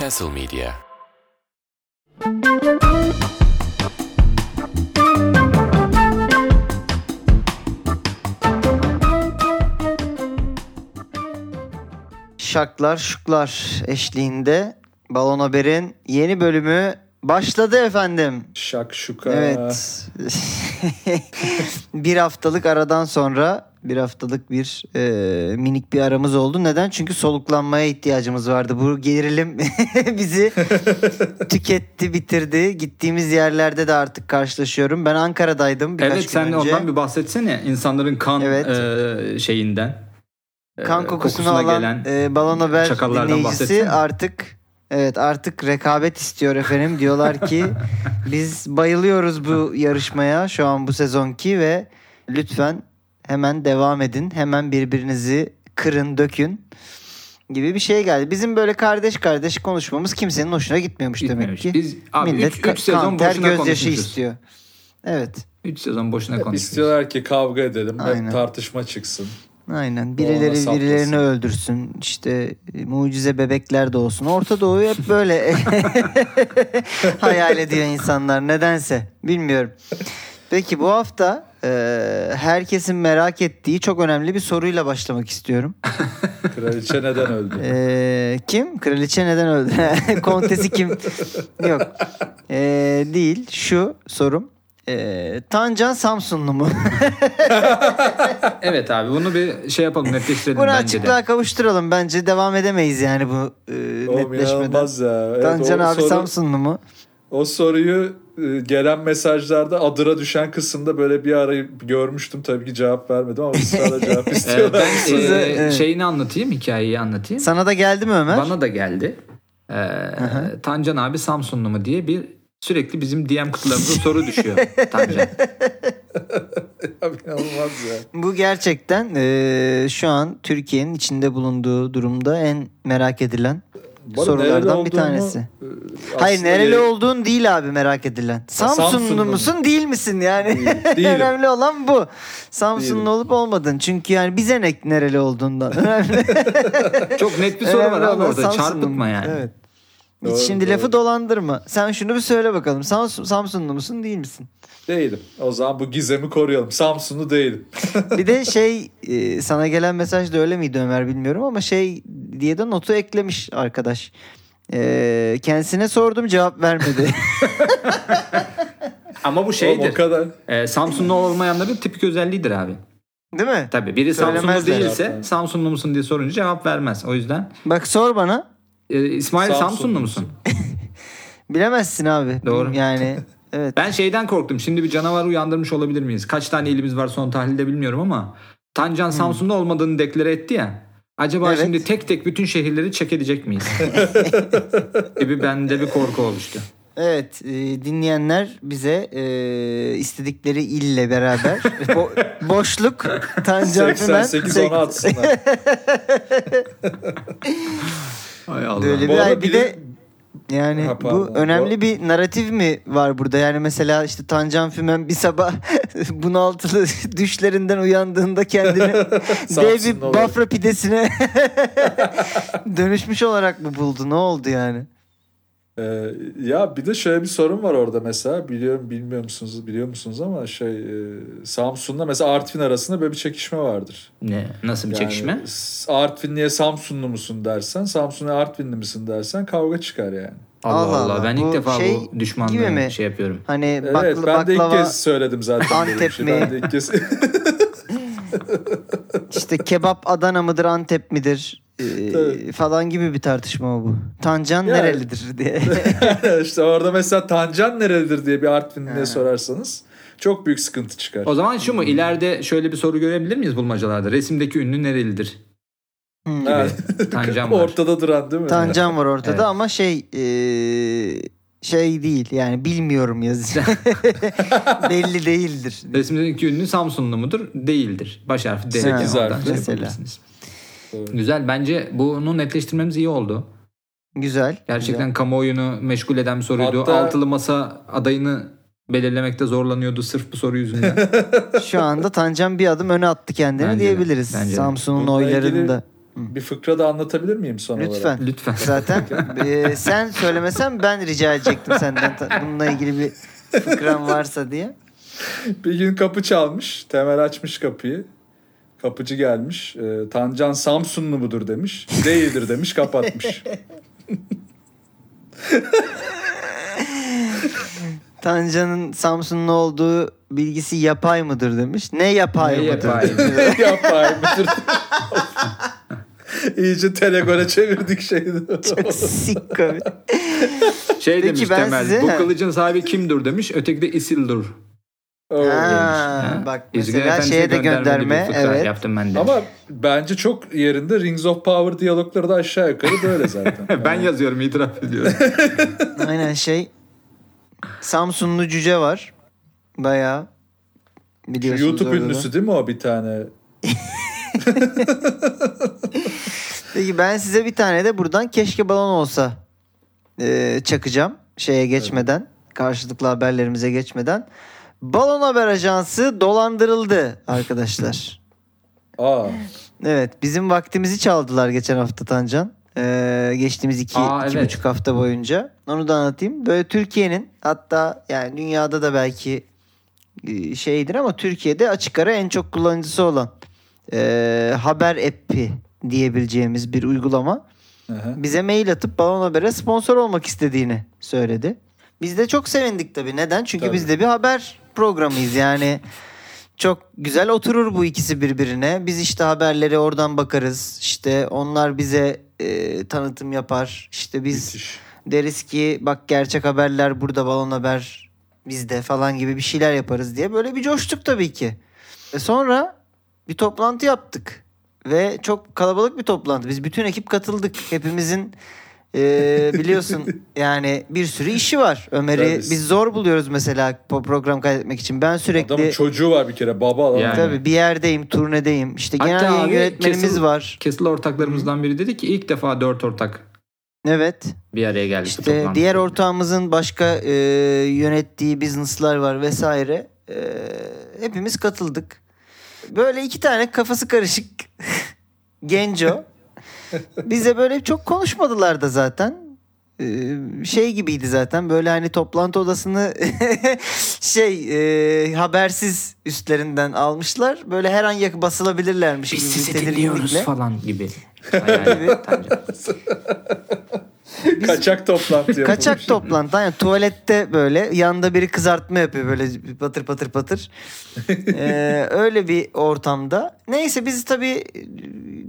Castle Media. Şaklar şuklar eşliğinde Balon Haber'in yeni bölümü başladı efendim. Şakşuka. Evet. bir haftalık aradan sonra bir haftalık bir e, minik bir aramız oldu. Neden? Çünkü soluklanmaya ihtiyacımız vardı. Bu gerilim bizi tüketti, bitirdi. Gittiğimiz yerlerde de artık karşılaşıyorum. Ben Ankara'daydım birkaç Evet gün sen de önce. ondan bir bahsetsene. İnsanların kan Evet. e, şeyinden. kan kokusunu alan gelen e, Balon Haber dinleyicisi bahsetsene. artık evet artık rekabet istiyor efendim. Diyorlar ki biz bayılıyoruz bu yarışmaya şu an bu sezonki ve lütfen hemen devam edin. Hemen birbirinizi kırın, dökün gibi bir şey geldi. Bizim böyle kardeş kardeş konuşmamız kimsenin hoşuna gitmiyormuş demek Gitmemiş. ki. Biz abi Millet 3 ka- sezon kan, ter, boşuna gözyaşı istiyor. Evet. 3 sezon boşuna Hep konuşmuşuz. istiyorlar ki kavga edelim. Aynen. Tartışma çıksın. Aynen. Birileri saplasın. birilerini öldürsün. İşte e, mucize bebekler de olsun. Orta Doğu'yu hep böyle hayal ediyor insanlar. Nedense. Bilmiyorum. Peki bu hafta herkesin merak ettiği çok önemli bir soruyla başlamak istiyorum. Kraliçe neden öldü? E, kim? Kraliçe neden öldü? Kontesi kim? Yok. E, değil. Şu sorum. E, Tancan Samsunlu mu? Evet abi bunu bir şey yapalım netleştirelim Bunu bence açıklığa de. kavuşturalım. Bence devam edemeyiz yani bu e, Oğlum netleşmeden. ya. Evet, Tancan abi soru- Samsunlu mu? O soruyu gelen mesajlarda adıra düşen kısımda böyle bir ara görmüştüm. Tabii ki cevap vermedim ama ısrarla cevap istiyorlar. ben Size- e, şeyini anlatayım, hikayeyi anlatayım. Sana da geldi mi Ömer? Bana da geldi. Ee, Tancan abi Samsunlu mu diye bir sürekli bizim DM kutularımıza soru düşüyor Tancan. İnanılmaz ya. Bu gerçekten e, şu an Türkiye'nin içinde bulunduğu durumda en merak edilen Arada sorulardan bir tanesi. e, Hayır aslında nereli ye- olduğun değil abi merak edilen. Samsunlu, Samsunlu mu? musun değil misin yani? Önemli olan bu. Samsunlu Değilim. olup olmadın. Çünkü yani bize ne nereli olduğundan. Önemli, Çok net bir soru var abi orada. Samsunlu Çarpıtma yani. Evet. Hiç Doğru, şimdi doğru. lafı dolandırma. Sen şunu bir söyle bakalım. Samsun, Samsunlu musun değil misin? Değilim. O zaman bu gizemi koruyalım. Samsunlu değilim. Bir de şey e, sana gelen mesaj da öyle miydi Ömer bilmiyorum ama şey diye de notu eklemiş arkadaş. E, kendisine sordum cevap vermedi. Ama bu Oğlum, şeydir. o kadar. Ee, Samsunlu olmayanların tipik özelliğidir abi. Değil mi? Tabii biri Samsunlu Söylemezler. değilse. Samsunlu musun diye sorunca cevap vermez. O yüzden Bak sor bana. E, İsmail Samsunlu Samsunlu musun? Bilemezsin abi. Doğru. Yani evet. Ben şeyden korktum. Şimdi bir canavar uyandırmış olabilir miyiz? Kaç tane ilimiz var son tahlilde bilmiyorum ama Tancan Samsun'da olmadığını deklare etti ya. Acaba Hmm. Evet. şimdi tek tek bütün şehirleri çek edecek miyiz? gibi bende bir korku oluştu. Evet e, dinleyenler bize e, istedikleri ille beraber bo- boşluk Tancan Fümen 88 sek- ona atsınlar. Hay Allah. Böyle bir, bir de yani Ha, bu pardon. önemli bir narratif mi var burada? Yani mesela işte Tancan Fümen bir sabah bunaltılı düşlerinden uyandığında kendini dev bir. Bafra pidesine dönüşmüş olarak mı buldu? Ne oldu yani? Ee, ya bir de şöyle bir sorun var orada mesela biliyorum bilmiyor musunuz biliyor musunuz ama şey e, Samsun'la mesela Artvin arasında böyle bir çekişme vardır. Ne? Nasıl bir Yani çekişme? Artvinli'ye Samsunlu musun dersen Samsun'a Artvinli misin dersen kavga çıkar yani. Allah Allah Allah. Allah. Ben Bu ilk defa şey bu gibi düşmanlığı mi? şey yapıyorum. Hani Evet bakla- ben de ilk baklava kez söyledim zaten. Antep şey. mi? Ben de ilk kez. işte kebap Adana mıdır Antep midir e, falan gibi bir tartışma bu. Tancan Yani- nerelidir diye. işte orada mesela Tancan nerelidir diye bir Artvinli'ye Ha. sorarsanız çok büyük sıkıntı çıkar. O zaman şu mu? İleride şöyle bir soru görebilir miyiz bulmacalarda? Resimdeki ünlü nerelidir? Hmm. Ha. Tancan var. Ortada duran değil mi? Tancan var ortada Evet. ama şey e, şey değil yani bilmiyorum yazıyor. Belli değildir. Resimdeki ünlü Samsunlu mudur? Değildir. Baş harfi D. Sekiz Oradan harfli. şey Mesela. Doğru. Güzel. Bence bunu netleştirmemiz iyi oldu. Güzel. Gerçekten kamuoyunu meşgul eden bir soruydu. Hatta- Altılı masa adayını belirlemekte zorlanıyordu sırf bu soru yüzünden. güzel. Şu anda Tancan bir adım öne attı kendini Bence diyebiliriz. Samsun'un Bununla oylarını ilgili- da. bir fıkra da anlatabilir miyim son olarak? Lütfen. Lütfen. Zaten e, sen söylemesen ben rica edecektim senden bununla ilgili bir fıkran varsa diye. Bir gün kapı çalmış. Temel açmış kapıyı. Kapıcı gelmiş. E, Tancan Samsunlu mudur demiş. Değildir demiş kapatmış. Tancan'ın Samsunlu olduğu bilgisi yapay mıdır demiş. Ne yapay Ne mıdır? yapay? Yapay mıdır? İyice telegole çevirdik şeyi. Çok sikko. Şey Peki demiş ben Temel. size- Bu kılıcın sahibi kimdir demiş. Öteki de Isildur. Oo. Ha, Ha? bak Yüzüğün mesela şeye de gönderme. Evet. Yaptım ben de. Ama bence çok yerinde Rings of Power diyalogları da aşağı yukarı böyle zaten. ben yazıyorum itiraf ediyorum. Aynen şey Samsunlu cüce var. Bayağı Şu biliyorsunuz YouTube orada da. ünlüsü değil mi o bir tane? Peki ben size bir tane de buradan keşke balon olsa e, çakacağım şeye geçmeden karşılıklı haberlerimize geçmeden. Balon Haber Ajansı dolandırıldı arkadaşlar. Aa, evet bizim vaktimizi çaldılar geçen hafta Tancan. Ee, geçtiğimiz iki, Aa, iki evet. buçuk hafta boyunca. Onu da anlatayım. Böyle Türkiye'nin hatta yani dünyada da belki e, şeydir ama Türkiye'de açık ara en çok kullanıcısı olan e, haber app'i diyebileceğimiz bir uygulama hı. bize mail atıp Balon Haber'e sponsor olmak istediğini söyledi. Biz de çok sevindik tabii. Neden? Çünkü Tabii. biz de bir haber programıyız. Yani çok güzel oturur bu ikisi birbirine. Biz işte haberleri oradan bakarız. İşte onlar bize e, tanıtım yapar. İşte biz müthiş. deriz ki bak gerçek haberler burada balon haber bizde falan gibi bir şeyler yaparız diye böyle bir coştuk tabii ki. Ve sonra bir toplantı yaptık. Ve çok kalabalık bir toplantı. Biz bütün ekip katıldık. Hepimizin e, biliyorsun yani bir sürü işi var. Ömer'i Tabii. biz zor buluyoruz mesela program kaydetmek için. Ben sürekli Adamın çocuğu var bir kere baba adam. Yani. tabii bir yerdeyim, turnedeyim. İşte Hatta genel yayın abi yönetmenimiz var. Kesil ortaklarımızdan biri dedi ki ilk defa dört ortak Evet. bir araya geldi. İşte toplantıda. diğer ortağımızın başka e, yönettiği business'lar var vesaire. E, hepimiz katıldık. Böyle iki tane kafası karışık genco. Bize böyle çok konuşmadılar da zaten. E, şey gibiydi zaten böyle hani toplantı odasını şey e, habersiz üstlerinden almışlar. Böyle her an yak basılabilirlermiş biz gibi bir sizi dinliyoruz falan gibi. Tancan. Kaçak toplantı Kaçak yapılmış. toplantı. Yani tuvalette böyle yanda biri kızartma yapıyor böyle patır patır patır. Ee, öyle bir ortamda. Neyse biz tabii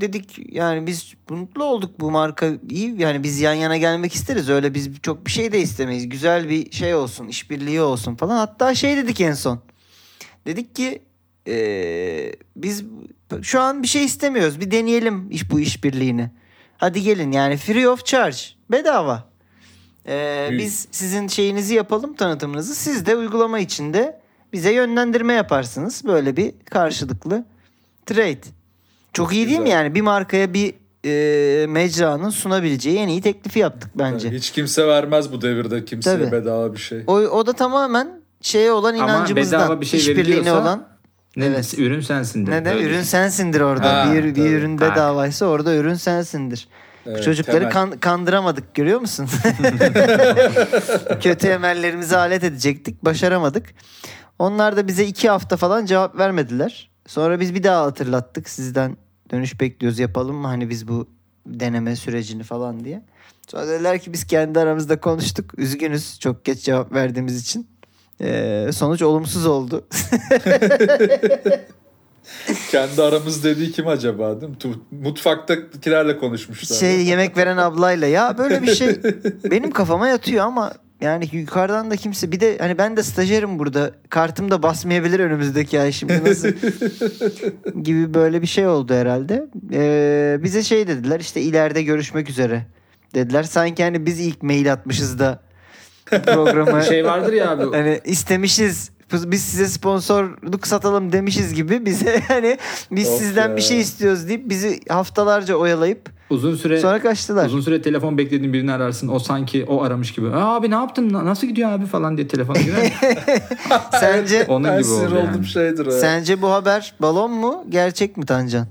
dedik yani biz mutlu olduk bu marka iyi yani biz yan yana gelmek isteriz. Öyle biz çok bir şey de istemeyiz. Güzel bir şey olsun, işbirliği olsun falan. Hatta şey dedik en son. Dedik ki ee, biz şu an bir şey istemiyoruz. Bir deneyelim iş bu işbirliğini. Hadi gelin yani free of charge. Bedava. Ee, biz sizin şeyinizi yapalım tanıtımınızı. Siz de uygulama içinde bize yönlendirme yaparsınız. Böyle bir karşılıklı trade. Çok iyi değil mi Güzel. yani? Bir markaya bir e, mecranın sunabileceği en iyi teklifi yaptık bence. Hiç kimse vermez bu devirde kimseye Tabii. bedava bir şey. O, o da tamamen şeye olan Ama inancımızdan. bedava bir şey işbirliğine veriliyorsa- olan. Ne, Evet. Ürün sensindir. Neden? Öyle Ürün sensindir orada. Ha, bir, bir tabii. ürün bedavaysa orada ürün sensindir. Evet, Çocukları temel. kan- kandıramadık görüyor musun? Kötü emellerimizi alet edecektik. Başaramadık. Onlar da bize iki hafta falan cevap vermediler. Sonra biz bir daha hatırlattık. Sizden dönüş bekliyoruz yapalım mı? Hani biz bu deneme sürecini falan diye. Sonra dediler ki biz kendi aramızda konuştuk. Üzgünüz çok geç cevap verdiğimiz için. Ee, sonuç olumsuz oldu. Kendi aramız dediği kim acaba değil mi? Mutfaktakilerle konuşmuşlar. şey yemek veren ablayla ya böyle bir şey benim kafama yatıyor ama yani yukarıdan da kimse bir de hani ben de stajyerim burada kartım da basmayabilir önümüzdeki ay şimdi nasıl gibi böyle bir şey oldu herhalde. Ee, bize şey dediler işte ileride görüşmek üzere dediler sanki hani biz ilk mail atmışız da programa Şey vardır ya abi. hani istemişiz biz size sponsorluk satalım demişiz gibi bize hani biz Of sizden ya. bir şey istiyoruz deyip bizi haftalarca oyalayıp Uzun süre sonra kaçtılar. uzun süre telefon beklediğin birini ararsın. O sanki o aramış gibi. Aa, abi ne yaptın? Na- Nasıl gidiyor abi falan diye telefona girer. Sence Onun Ben gibi oldu yani. şeydir o. sence bu haber balon mu gerçek mi Tancan?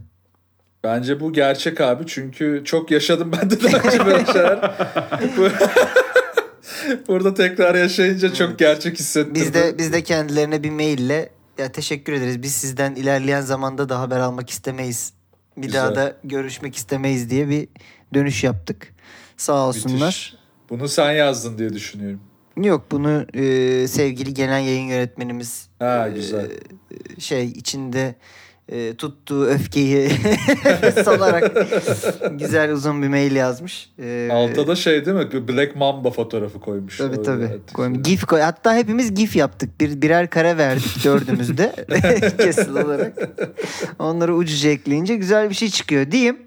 Bence bu gerçek abi çünkü çok yaşadım ben de daha önce böyle şeyler. Bu- Burada tekrar yaşayınca çok gerçek hissettirdi. Biz de biz de kendilerine bir maille ya teşekkür ederiz. Biz sizden ilerleyen zamanda da haber almak istemeyiz. Bir Güzel. daha da görüşmek istemeyiz diye bir dönüş yaptık. Sağ olsunlar. Müthiş. Bunu sen yazdın diye düşünüyorum. Yok bunu e, sevgili genel yayın yönetmenimiz Ha e, güzel. şey içinde e, tuttuğu öfkeyi salarak güzel uzun bir mail yazmış. E, Altta da şey değil mi? Black Mamba fotoğrafı koymuş. Tabii tabii. Koyayım. GIF koy. Hatta hepimiz GIF yaptık. Bir birer kare verdik dördümüzde kesin olarak. Onları ucuca ekleyince güzel bir şey çıkıyor diyeyim.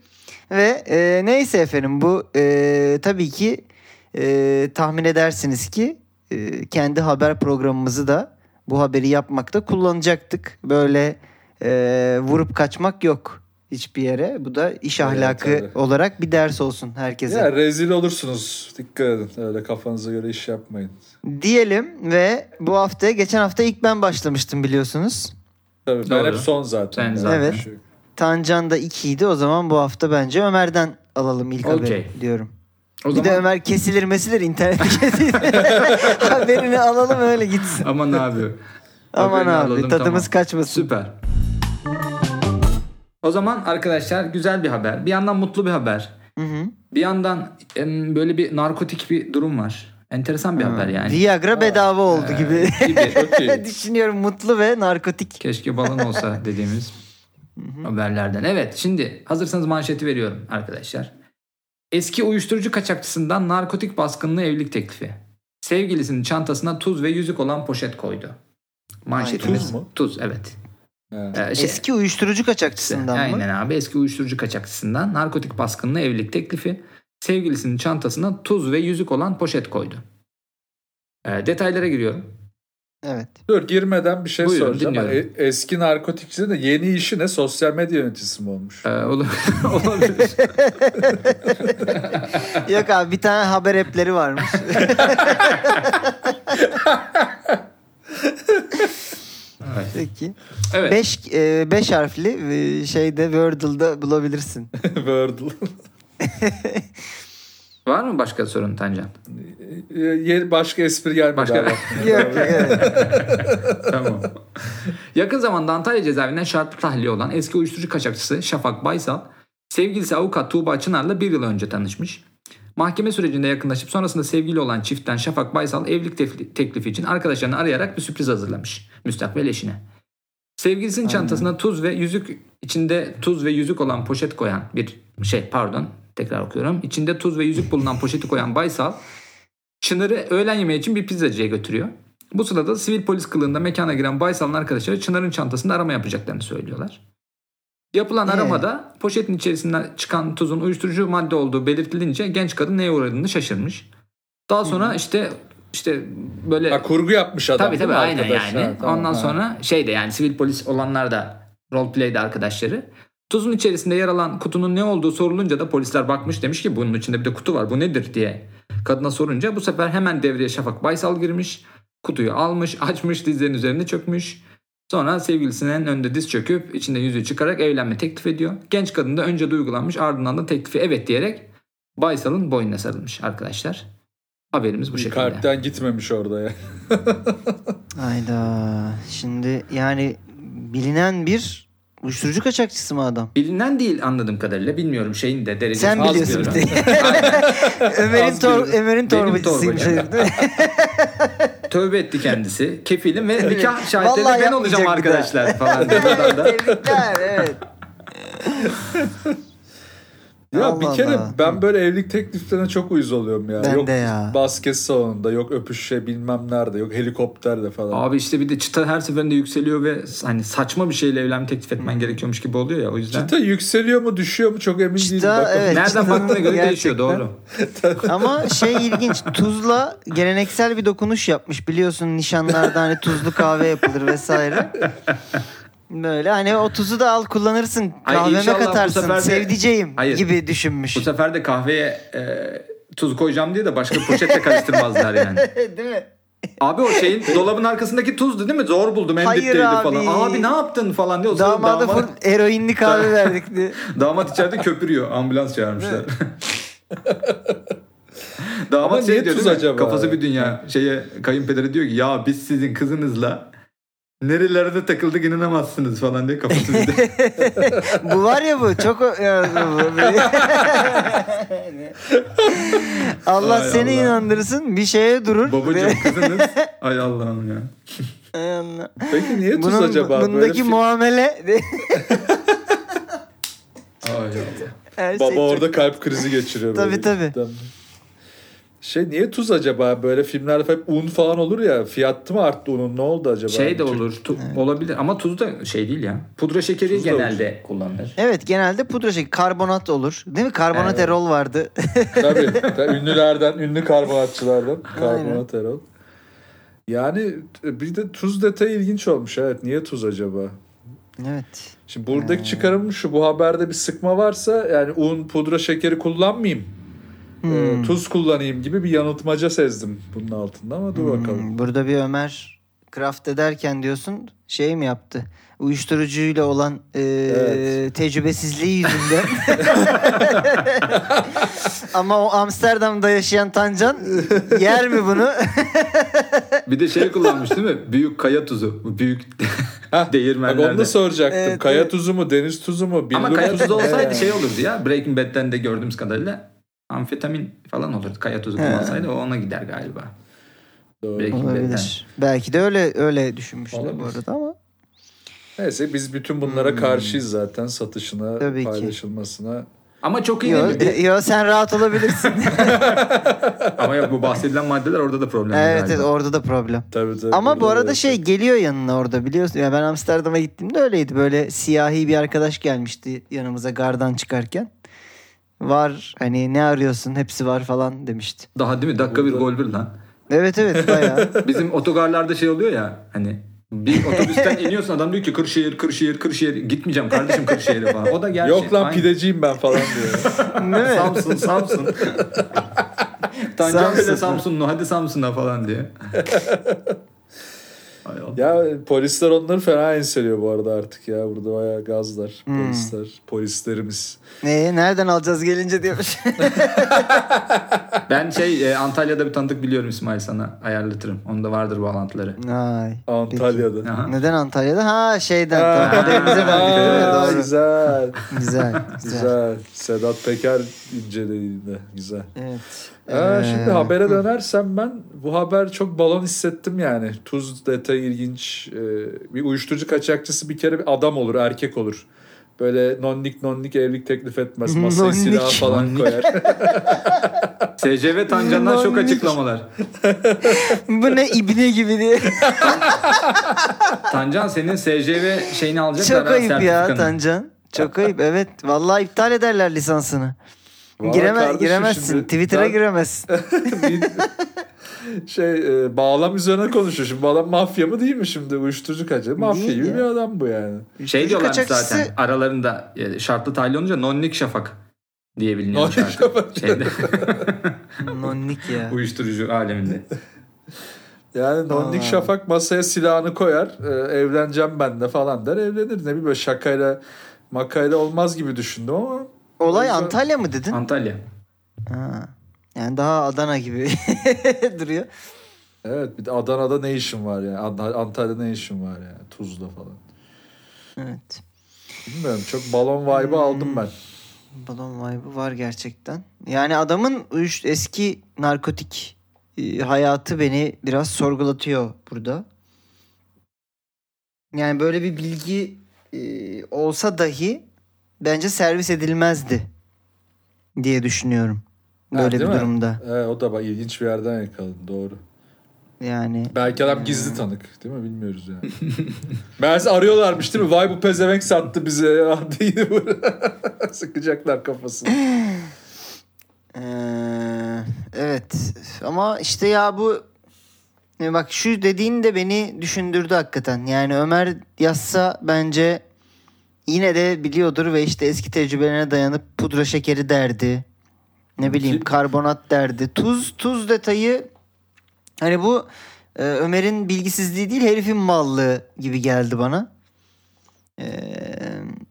Ve e, neyse efendim bu e, tabii ki e, tahmin edersiniz ki e, kendi haber programımızı da bu haberi yapmakta kullanacaktık. Böyle e, vurup kaçmak yok hiçbir yere. Bu da iş Evet, ahlakı evet. olarak bir ders olsun herkese. Ya rezil olursunuz. Dikkat edin. Öyle kafanıza göre iş yapmayın. Diyelim ve bu haftaya geçen hafta ilk ben başlamıştım biliyorsunuz. Tabii ben Doğru. hep son zaten. Yani zaten. Evet. şey yok. Tancan da 2 idi. O zaman bu hafta bence Ömer'den alalım ilk haberi Okey. diyorum. O bir zaman de Ömer kesilir mesilir internet kesilir. Haberini alalım öyle gitsin. aman abi. Aman Haberini abi alalım, tadımız tamam. kaçmasın. Süper. O zaman arkadaşlar güzel bir haber. Bir yandan mutlu bir haber. Hı hı. Bir yandan böyle bir narkotik bir durum var. Enteresan bir haber yani. Viagra bedava oldu Ee, gibi. gibi. Düşünüyorum mutlu ve narkotik. Keşke balon olsa dediğimiz haberlerden. Evet şimdi hazırsanız manşeti veriyorum arkadaşlar. Eski uyuşturucu kaçakçısından narkotik baskınlı evlilik teklifi. Sevgilisinin çantasına tuz ve yüzük olan poşet koydu. Manşetimiz Tuz mu? Tuz evet. Ha. Ee, şey- Eski uyuşturucu kaçakçısından mı? Aynen abi eski uyuşturucu kaçakçısından narkotik baskınlı evlilik teklifi sevgilisinin çantasına tuz ve yüzük olan poşet koydu. Ee, detaylara giriyorum. Evet. Dur girmeden bir şey Buyurun, soracağım. dinliyorum. E- eski narkotikçi de yeni işi ne? Sosyal medya yöneticisi mi olmuş? Ee, olabilir. Yok abi bir tane haber app'leri varmış. Evet. Peki. Evet. 5 beş harfli e, şeyde Wordle'da bulabilirsin. Wordle. Var mı başka sorun Tancan? E, Yeni başka espri gelmedi. Başka- abi. Yok yok evet. tamam. Yakın zamanda Antalya cezaevinden şartlı tahliye olan eski uyuşturucu kaçakçısı Şafak Baysal, sevgilisi avukat Tuğba Çınar'la bir yıl önce tanışmış. Mahkeme sürecinde yakınlaşıp sonrasında sevgili olan çiftten Şafak Baysal evlilik tef- teklifi için arkadaşlarını arayarak bir sürpriz hazırlamış müstakbel eşine. Sevgilisinin çantasına tuz ve yüzük içinde tuz ve yüzük olan poşet koyan bir şey pardon tekrar okuyorum. İçinde tuz ve yüzük bulunan poşeti koyan Baysal Çınar'ı öğlen yemeği için bir pizzacıya götürüyor. Bu sırada sivil polis kılığında mekana giren Baysal'ın arkadaşları Çınar'ın çantasında arama yapacaklarını söylüyorlar. Yapılan Ee? aramada poşetin içerisinden çıkan tuzun uyuşturucu madde olduğu belirtilince genç kadın neye uğradığını şaşırmış. Daha sonra işte işte böyle Ha, kurgu yapmış adam. tabii tabii aynen arkadaş? yani. Ha, tamam, Ondan ha. sonra şey de yani sivil polis olanlar da roleplay'de arkadaşları. Tuzun içerisinde yer alan kutunun ne olduğu sorulunca da polisler bakmış demiş ki bunun içinde bir de kutu var bu nedir diye. Kadına sorunca bu sefer hemen devreye Şafak Baysal girmiş. Kutuyu almış açmış dizlerinin üzerine çökmüş. Sonra sevgilisinin önünde diz çöküp içinde yüzüğü çıkarak evlenme teklif ediyor. Genç kadın da önce duygulanmış ardından da teklifi evet diyerek Baysal'ın boynuna sarılmış arkadaşlar. Haberimiz bu şekilde. Kalpten gitmemiş orada ya. Hayda. Şimdi yani bilinen bir uyuşturucu kaçakçısı mı adam? Bilinen değil anladığım kadarıyla. Bilmiyorum şeyin de derecesi. Sen az biliyorsun. Ömer'in, tor. Ömer'in torbacısıymış. Tövbe etti kendisi. Kefilim ve nikah şahitleri Vallahi ben olacağım arkadaşlar falan. Tebrikler evet. Ya Allah bir kere Allah. ben böyle evlilik tekliflerine çok uyuz oluyorum ya. Ben yok de ya. basket salonunda, yok öpüşe bilmem nerede, yok helikopterde falan. Abi işte bir de çıta her seferinde yükseliyor ve hani saçma bir şeyle evlenme teklif etmen gerekiyormuş gibi oluyor ya o yüzden. Çıta yükseliyor mu düşüyor mu çok emin değilim. Çıta, Bakalım. evet. Nereden baktığına göre değişiyor doğru. Ama şey ilginç tuzla geleneksel bir dokunuş yapmış biliyorsun nişanlarda hani tuzlu kahve yapılır vesaire. Böyle hani o tuzu da al kullanırsın kahveme bu katarsın sefer de- sevdiceğim Hayır. gibi düşünmüş. Bu sefer de kahveye e, tuz koyacağım diye de başka poşetle karıştırmazlar yani. Değil mi? Abi o şeyin dolabın arkasındaki tuzdu değil mi? Zor buldum abi. falan. Abi ne yaptın falan sırada Damada damat, full eroinli kahve verdik diye. damat içeride köpürüyor. Ambulans çağırmışlar. damat Ama şey niye diyor tuz acaba? Kafası bir dünya. Şeye kayınpederi diyor ki ya biz sizin kızınızla nerelerde takıldık inanamazsınız falan diye kafası bir de. bu var ya bu çok Allah Ay seni Allah. inandırsın bir şeye durur. Babacım kızınız. Ay Allah'ım ya. Ay Allah. Peki niye tuz Bunun, acaba? Böyle bundaki fi- muamele Ay Allah. her Baba şey çok- orada kalp krizi geçiriyor. Tabii, böyle. tabii. Şey niye tuz acaba? Böyle filmlerde hep un falan olur ya. Fiyatı mı arttı unun? Ne oldu acaba? Şey de olur. tu- olabilir ama tuz da şey değil ya. Pudra şekeri Tuz da olur. genelde kullanılır. Evet genelde pudra şekeri karbonat olur. Değil mi? Karbonat Evet. erol vardı. Tabii. tabii. Ünlülerden, ünlü karbonatçılardan. Karbonat erol. Yani bir de tuz detayı ilginç olmuş. Evet. Niye tuz acaba? evet. Şimdi buradaki çıkarım şu. Bu haberde bir sıkma varsa yani un, pudra şekeri kullanmayayım. Hmm. Ee, tuz kullanayım gibi bir yanıltmaca sezdim bunun altında ama dur bakalım. Hmm, Burada bir Ömer craft ederken diyorsun şey mi yaptı? Uyuşturucuyla olan e, Evet. tecrübesizliği yüzünden. Ama o Amsterdam'da yaşayan Tancan yer mi bunu? Bir de şey kullanmış değil mi? Büyük kaya tuzu. Büyük Heh, Bak değirmenlerde. onu da soracaktım. Evet, kaya evet. tuzu mu, deniz tuzu mu, billur Ama kaya tuzu olsaydı Ee, şey olurdu ya. Breaking Bad'den de gördüğümüz kadarıyla amfetamin falan olurdu. Kaya tuzu kullansaydı o ona gider galiba. doğru. Breaking Bad'den. Olabilir. Belki de öyle öyle düşünmüşler bu Olabilir. arada ama. Neyse biz bütün bunlara karşıyız zaten satışına, Hmm. Tabii ki. paylaşılmasına. Ama çok iyi Yo, değil mi? yo, sen rahat olabilirsin. Ama yok bu bahsedilen maddeler orada da problem evet, galiba. evet orada da problem. Tabii tabii. Ama bu arada da- şey geliyor yanına orada biliyorsun. Ya ben Amsterdam'a gittiğimde öyleydi. Böyle siyahi bir arkadaş gelmişti yanımıza gardan çıkarken. Var hani ne arıyorsun hepsi var falan demişti. Daha değil mi? Dakika bir gol bir lan. Evet evet bayağı. Bizim otogarlarda şey oluyor ya hani bir otobüsten iniyorsun adam diyor ki Kırşehir, Kırşehir, Kırşehir. Gitmeyeceğim kardeşim Kırşehir'e falan. O da gerçek. Yok lan Aynı. pideciyim ben falan diyor. Mi? Samsun, Samsun. Tancan Samsun. bile Samsunlu hadi Samsun'a falan diye. Ya polisler onları fena enseliyor bu arada artık ya. Burada bayağı gazlar. Hmm. Polisler, polislerimiz. Ne, nereden alacağız gelince diyormuş. Ben şey e, Antalya'da bir tanıdık biliyorum İsmail sana ayarlatırım. Onda vardır bağlantıları. Ay. Antalya'da. Aha. Neden Antalya'da? Ha şeyden. Aa, Doğru. Güzel. Güzel. Güzel. Güzel. Sedat Peker incelediğinde. Güzel. Evet. Ee, şimdi habere dönersem ben bu haber çok balon hissettim yani. Tuz detayı ilginç. Ee, bir uyuşturucu kaçakçısı bir kere bir adam olur, erkek olur. Böyle nonnik nonnik evlilik teklif etmez. Masaya silah falan koyar. SCV Tancan'dan Nonnik. açıklamalar. Bu ne ibne gibi diye. Tancan senin SCV şeyini alacaklar. Çok ayıp ya. Tancan. Çok ayıp evet. Vallahi iptal ederler lisansını. Vallahi Gireme, kardeşim giremezsin. şimdi Twitter'a ben- giremezsin. şey e, bağlam üzerine konuşuyor. Şimdi bu adam mafya mı değil mi şimdi? Uyuşturucu kaçakçı. Mafya gibi bir adam bu yani. Şey Kaçakçısı- zaten aralarında e, şartlı tahliye olunca nonnik şafak diye biliniyor Nonnik şarkı. Şafak. Şeyde, Nonnik ya. uyuşturucu aleminde. Yani Nonnik Aa. Şafak masaya silahını koyar. e, evleneceğim ben de falan der. Evlenir. Ne bileyim böyle şakayla makayla olmaz gibi düşündüm ama. Olay yüzden- Antalya mı dedin? Antalya. Ha. Yani daha Adana gibi duruyor. Evet bir de Adana'da ne işin var yani? Ant- Antalya'da ne işin var yani? Tuzla falan. Evet. Bilmiyorum çok balon vibe'ı aldım ben. Balon vibe'ı var gerçekten. Yani adamın eski narkotik e, hayatı beni biraz sorgulatıyor burada. Yani böyle bir bilgi e, olsa dahi bence servis edilmezdi diye düşünüyorum. Ha, Böyle değil bir mi? durumda. Evet, o da bak ilginç bir yerden yakaladın doğru. Yani Belki adam gizli tanık değil mi bilmiyoruz yani. Meğerse arıyorlarmış değil mi? Vay bu pezevenk sattı bize ya diye böyle sıkacaklar kafasını. Ee, evet ama işte ya bu e, bak şu dediğin de beni düşündürdü hakikaten. Yani Ömer yazsa bence yine de biliyordur ve işte eski tecrübelerine dayanıp pudra şekeri derdi. Ne bileyim karbonat derdi. Tuz tuz detayı hani bu e, Ömer'in bilgisizliği değil herifin mallığı gibi geldi bana. E,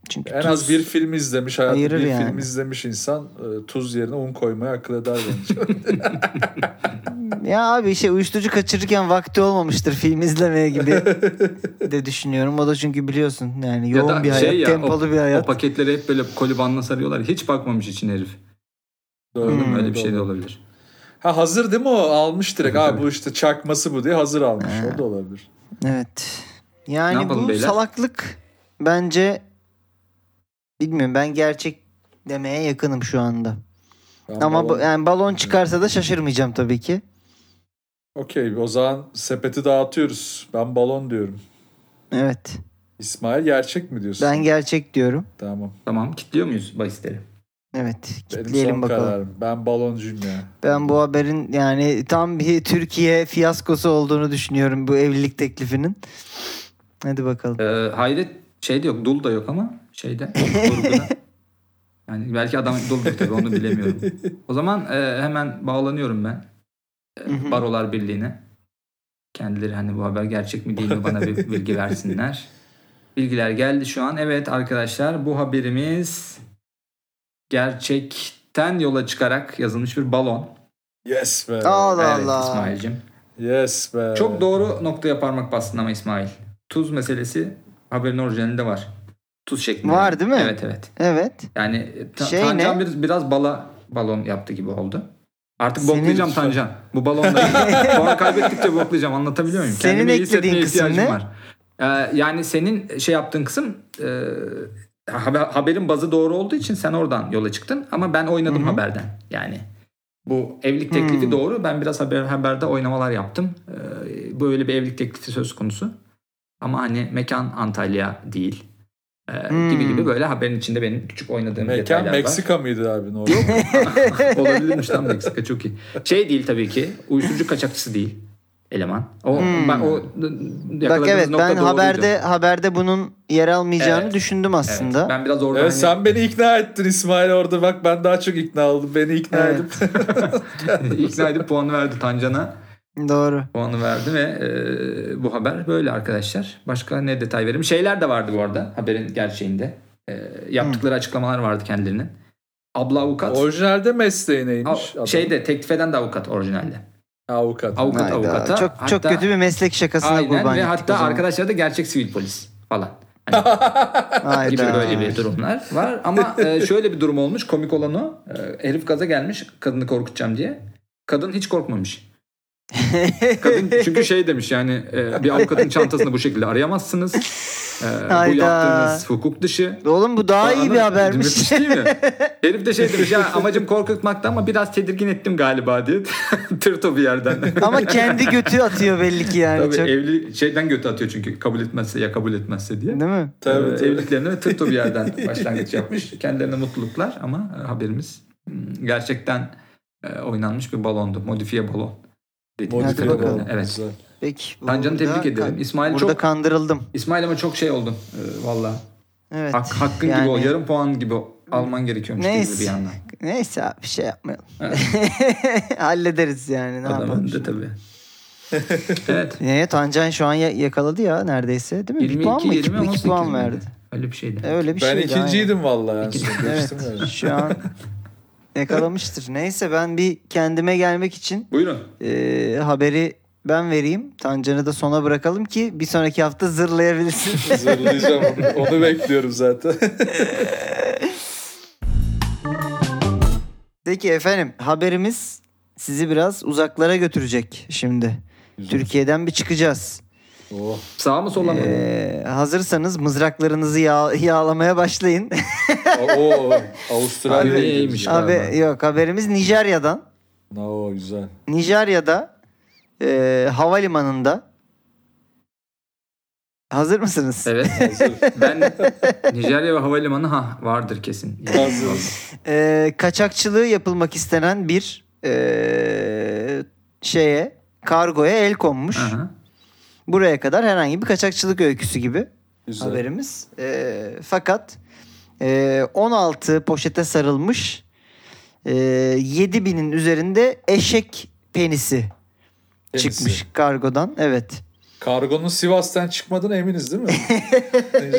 çünkü En tuz- az bir film izlemiş, Ayırır bir yani. film izlemiş insan e, tuz yerine un koymaya akıl eder bence. Ya abi şey uyuşturucu kaçırırken vakti olmamıştır film izlemeye gibi de düşünüyorum. O da çünkü biliyorsun yani Ya yoğun da bir hayat, şey ya tempolu o, bir hayat. o paketleri hep böyle kolibanla sarıyorlar. Hiç bakmamış için herif. Doğru, Hmm. doğru, Öyle bir şey de olabilir. Ha hazır değil mi o? Almış direkt. Tabii, Ha tabii. bu işte çakması bu diye hazır almış. O da olabilir. Evet. Yani bu beyler? salaklık bence bilmiyorum ben gerçek demeye yakınım şu anda. Ben Ama bu- balon- yani balon çıkarsa da şaşırmayacağım tabii ki. Okey o zaman sepeti dağıtıyoruz. Ben balon diyorum. Evet. İsmail gerçek mi diyorsun? Ben gerçek diyorum. Tamam. Tamam kilitliyor muyuz bahisleri? Evet. Benim Kitleyelim son bakalım. kararım. Ben baloncuyum ya. Ben bu haberin yani tam bir Türkiye fiyaskosu olduğunu düşünüyorum bu evlilik teklifinin. Hadi bakalım. Ee, hayret şey de yok. Dul da yok ama şeyde. yani belki adam duldur tabii onu bilemiyorum. O zaman e, hemen bağlanıyorum ben. E. Barolar Birliği'ne. Kendileri hani bu haber gerçek mi değil mi bana bir bilgi versinler. Bilgiler geldi şu an. Evet arkadaşlar bu haberimiz gerçekten yola çıkarak yazılmış bir balon. Yes be. Allah evet Allah. İsmail'cim. Yes be. Çok doğru noktaya parmak bastın ama İsmail. Tuz meselesi haberin orijinalinde var. Tuz şeklinde. Var değil mi? Evet evet. Evet. Yani ta- Şey Tancan ne? bir, biraz bala balon yaptı gibi oldu. Artık Senin- boklayacağım Tancan. Bu balonla puan kaybettikçe boklayacağım. Anlatabiliyor muyum? Senin Kendimi eklediğin kısım ne? var. Ee, yani senin şey yaptığın kısım e, haber, haberin bazı doğru olduğu için sen oradan yola çıktın. Ama ben oynadım Hı hı. haberden. Yani bu evlilik teklifi Hmm. doğru. Ben biraz haber haberde oynamalar yaptım. Ee, böyle bir evlilik teklifi söz konusu. Ama hani mekan Antalya değil. Ee, Hmm. Gibi gibi böyle haberin içinde benim küçük oynadığım Mekan detaylar var. Meksika mıydı abi? Ne oldu? Olabilirmiş tam Meksika çok iyi. Şey değil tabii ki. Uyuşturucu kaçakçısı değil eleman. O Hmm. ben o Bak evet nokta ben doğruydu. haberde haberde bunun yer almayacağını Evet. düşündüm Evet, aslında. ben biraz orada Evet hani sen beni ikna ettin İsmail orada. Bak ben daha çok ikna oldum. Beni ikna Evet. edip. ikna edip puanı verdi Tancan'a. Doğru. Puanı verdi ve e, bu haber böyle arkadaşlar. Başka ne detay vereyim? Şeyler de vardı bu arada haberin gerçeğinde. E, yaptıkları açıklamalar vardı kendilerinin. Abla avukat. Orijinalde mesleği A- neymiş? adam? şeyde teklif eden de avukat orijinalde. Avukat. Avukat Hayda, avukata. Çok çok Hatta- kötü bir meslek şakasına Aynen kurban ve hatta arkadaşlar da gerçek sivil polis falan. Hani gibi böyle bir durumlar var. Ama e, şöyle bir durum olmuş. Komik olan o. E, herif gaza gelmiş kadını korkutacağım diye. Kadın hiç korkmamış. Kadın çünkü şey demiş yani e, bir avukatın çantasını bu şekilde arayamazsınız. E, bu Hayda. yaptığınız hukuk dışı. Oğlum bu daha iyi bir habermiş. Müthiş değil mi? Herif de şey demiş ya amacım korkutmakta ama biraz tedirgin ettim galiba diye. Tırto bir yerden. Ama kendi götü atıyor belli ki yani. Tabii çok. evli şeyden götü atıyor çünkü kabul etmezse ya kabul etmezse diye. Değil mi? Tabii, Ee, tabii. Evliliklerine ve tırto bir yerden başlangıç yapmış. Kendilerine mutluluklar ama e, haberimiz hmm, gerçekten e, oynanmış bir balondu. Modifiye balon. Dediğimiz Hadi bakalım. Evet. Güzel. Peki. Tancan'ı tebrik ederim. kan- İsmail burada çok kandırıldım. İsmail ama çok şey oldun. Ee, Valla. Evet. Hak, hakkın yani- gibi o. Yarım puan gibi alman gerekiyormuş Neyse. gibi bir yandan. Neyse abi bir şey yapmayalım. Evet. Hallederiz yani. Ne Adam yapalım? tabii. evet. Evet Tancan şu an ya- yakaladı ya neredeyse değil mi? bir puan 22 mı? 2, 20 18 puan verdi. Öyle bir şeydi. Öyle bir Ben şeydi. ikinciydim vallahi. Yani. Evet. Şu an yakalamıştır. Neyse ben bir kendime gelmek için Buyurun. e, haberi ben vereyim. Tancan'ı da sona bırakalım ki bir sonraki hafta zırlayabilirsin. Zırlayacağım onu. Onu bekliyorum zaten. Peki efendim haberimiz sizi biraz uzaklara götürecek şimdi. Türkiye'den bir çıkacağız. Oh. Sağ mı sola mı? Ee, hazırsanız mızraklarınızı yağ- yağlamaya başlayın. Oo, Avustralya Abi, iyiymiş. ya. Abi yok haberimiz Nijerya'dan. Oo, güzel. Nijerya'da e, havalimanında Hazır mısınız? Evet. Hazır. Ben Nijerya ve havalimanı ha vardır kesin. Hazırız. Ee, kaçakçılığı yapılmak istenen bir ee, şeye kargoya el konmuş. Aha. Buraya kadar herhangi bir kaçakçılık öyküsü gibi Güzel. haberimiz. Ee, fakat ee, 16 poşete sarılmış ee, 7000'in üzerinde eşek penisi Penisi. çıkmış kargodan. Evet. Kargonun Sivas'tan çıkmadığına eminiz değil mi?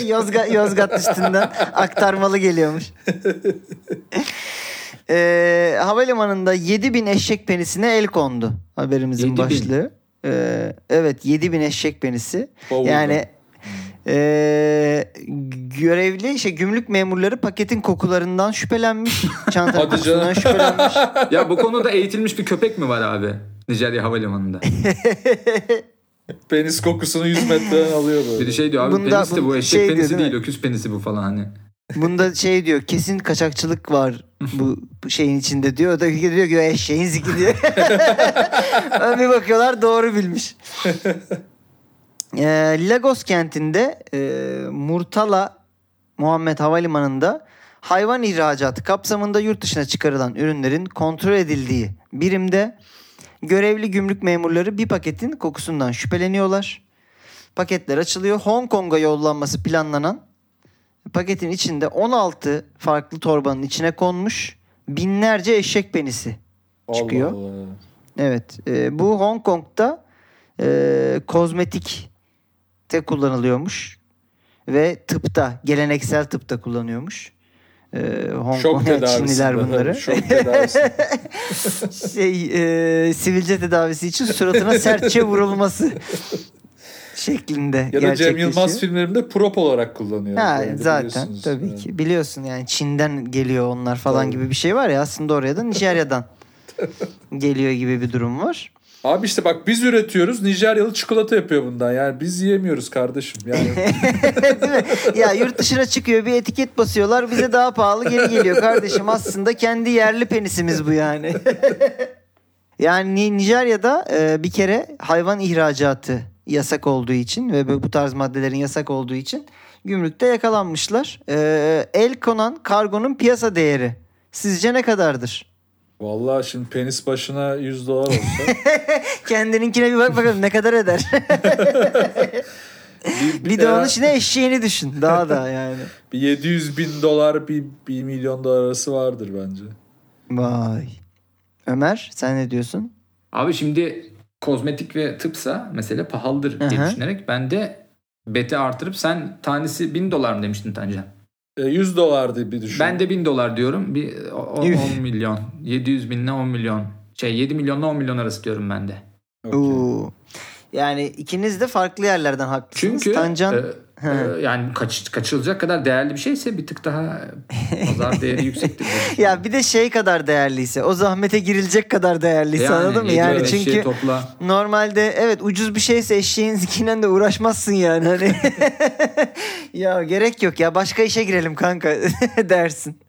Yozgat, Yozgat üstünden aktarmalı geliyormuş. Ee, havalimanında 7000 eşek penisine el kondu. Haberimizin 7000. başlığı. Ee, evet 7000 eşek penisi. Bavulda. Yani ee, görevli işte gümrük memurları paketin kokularından şüphelenmiş. Çanta Hadi kokusundan şüphelenmiş. ya bu konuda eğitilmiş bir köpek mi var abi? Nijerya Havalimanı'nda. Penis kokusunu 100 metreden alıyor böyle. Biri şey diyor abi Bunda- penis de bu eşek şey diyor, penisi değil değil, mi? öküz penisi bu falan hani. Bunda şey diyor kesin kaçakçılık var bu bu şeyin içinde diyor. O da diyor ki eşeğin ziki diyor. bir bakıyorlar doğru bilmiş. Ee, Lagos kentinde e, Murtala Muhammed Havalimanı'nda hayvan ihracatı kapsamında yurt dışına çıkarılan ürünlerin kontrol edildiği birimde görevli gümrük memurları bir paketin kokusundan şüpheleniyorlar. Paketler açılıyor. Hong Kong'a yollanması planlanan paketin içinde 16 farklı torbanın içine konmuş binlerce eşek penisi Allah çıkıyor. Allah. Evet. e, bu Hong Kong'da e, kozmetikte kullanılıyormuş. Ve tıpta, geleneksel tıpta kullanıyormuş. E, Hong Şok Kong'a tedavisi. Çinliler bunları. Şok tedavisi. şey, e, sivilce tedavisi için suratına sertçe vurulması şeklinde ya da Cem Yılmaz filmlerinde prop olarak kullanıyor. Ha, zaten tabii Evet. ki. Biliyorsun yani Çin'den geliyor onlar falan Tabii. gibi bir şey var ya aslında oraya da Nijerya'dan geliyor gibi bir durum var. Abi işte bak biz üretiyoruz. Nijeryalı çikolata yapıyor bundan. Yani biz yiyemiyoruz kardeşim. Yani Değil mi? Ya yurt dışına çıkıyor bir etiket basıyorlar bize daha pahalı geri geliyor kardeşim. Aslında kendi yerli penisimiz bu yani. yani Ni- Nijerya'da e, bir kere hayvan ihracatı yasak olduğu için ve bu- tarz maddelerin yasak olduğu için gümrükte yakalanmışlar. E, el konan kargonun piyasa değeri sizce ne kadardır? vallahi şimdi penis başına 100 dolar olsa Kendininkine bir bak bakalım ne kadar eder. bir, bir de onun içine eşeğini düşün. Daha da yani. bir 700 bin dolar bir, bir milyon dolar arası vardır bence. Vay. Ömer sen ne diyorsun? Abi şimdi kozmetik ve tıpsa mesele pahalıdır diye Hı hı. düşünerek ben de beti artırıp sen tanesi 1000 dolar mı demiştin Tancan? E, 100 dolardı bir düşün. Ben de 1000 dolar diyorum. Bir o- o- Üf. 10 milyon. 700 binle 10 milyon. Şey 7 milyonla 10 milyon arası diyorum ben de. Okey. Oo. Yani ikiniz de farklı yerlerden haklısınız. Çünkü Tancan e, e, yani kaç, kaçırılacak kadar değerli bir şeyse bir tık daha pazar değeri yüksektir. ya bir de şey kadar değerliyse, o zahmete girilecek kadar değerliyse anladın mı? Yani çünkü topla. normalde evet ucuz bir şeyse eşeğin zikinden de uğraşmazsın yani hani. ya gerek yok ya başka işe girelim kanka dersin.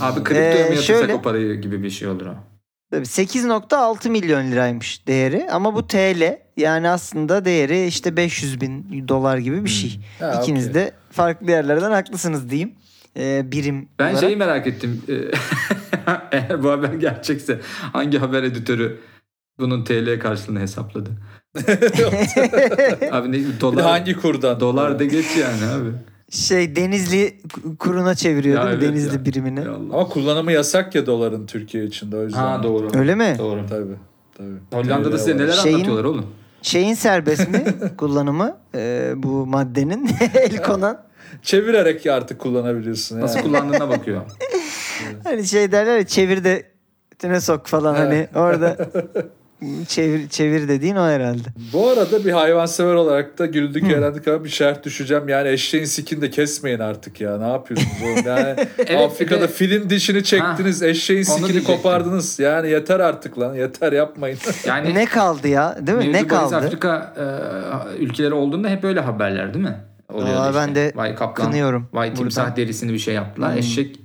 Abi kriptoya Ee, mı yatırsak şöyle- o parayı gibi bir şey olur o. Tabii 8.6 milyon liraymış değeri ama bu TL yani aslında değeri işte 500 bin dolar gibi bir şey. Ha, İkiniz okey. de farklı yerlerden haklısınız diyeyim. Ee, birim Ben olarak. şeyi merak ettim. Ee, Eğer bu haber gerçekse hangi haber editörü bunun TL karşılığını hesapladı? abi ne dolar hangi kurdan? dolar da geç yani abi. Şey Denizli kuruna çeviriyor Ya değil mi? evet Denizli ya. birimini. Ya Allah. Ama kullanımı yasak ya doların Türkiye içinde o yüzden. Ha doğru. Öyle mi? Doğru. Tabii. tabii. Hollanda'da size neler Şeyin- anlatıyorlar oğlum? Şeyin serbest mi kullanımı Ee, bu maddenin el konan? Çevirerek artık kullanabiliyorsun. Nasıl yani. kullandığına bakıyor. Hani şey derler ya çevir de tüne sok falan hani Evet. orada çevir çevir dediğin o herhalde. Bu arada bir hayvansever olarak da güldük eğlendik ama bir şart düşeceğim. Yani eşeğin sikini de kesmeyin artık ya. Ne yapıyorsunuz oğlum? Yani Afrika'da bir de- filin dişini çektiniz. eşeğin onu sikini kopardınız. Yani yeter artık lan. Yeter yapmayın. Yani Ne kaldı ya değil mi? mevzu ne kaldı? Afrika e, ülkeleri olduğunda hep öyle haberler değil mi? Oluyordu Aa, ben de Vay kaplan, kınıyorum vay timsah buradan. derisini bir şey yaptılar. Hmm. Eşek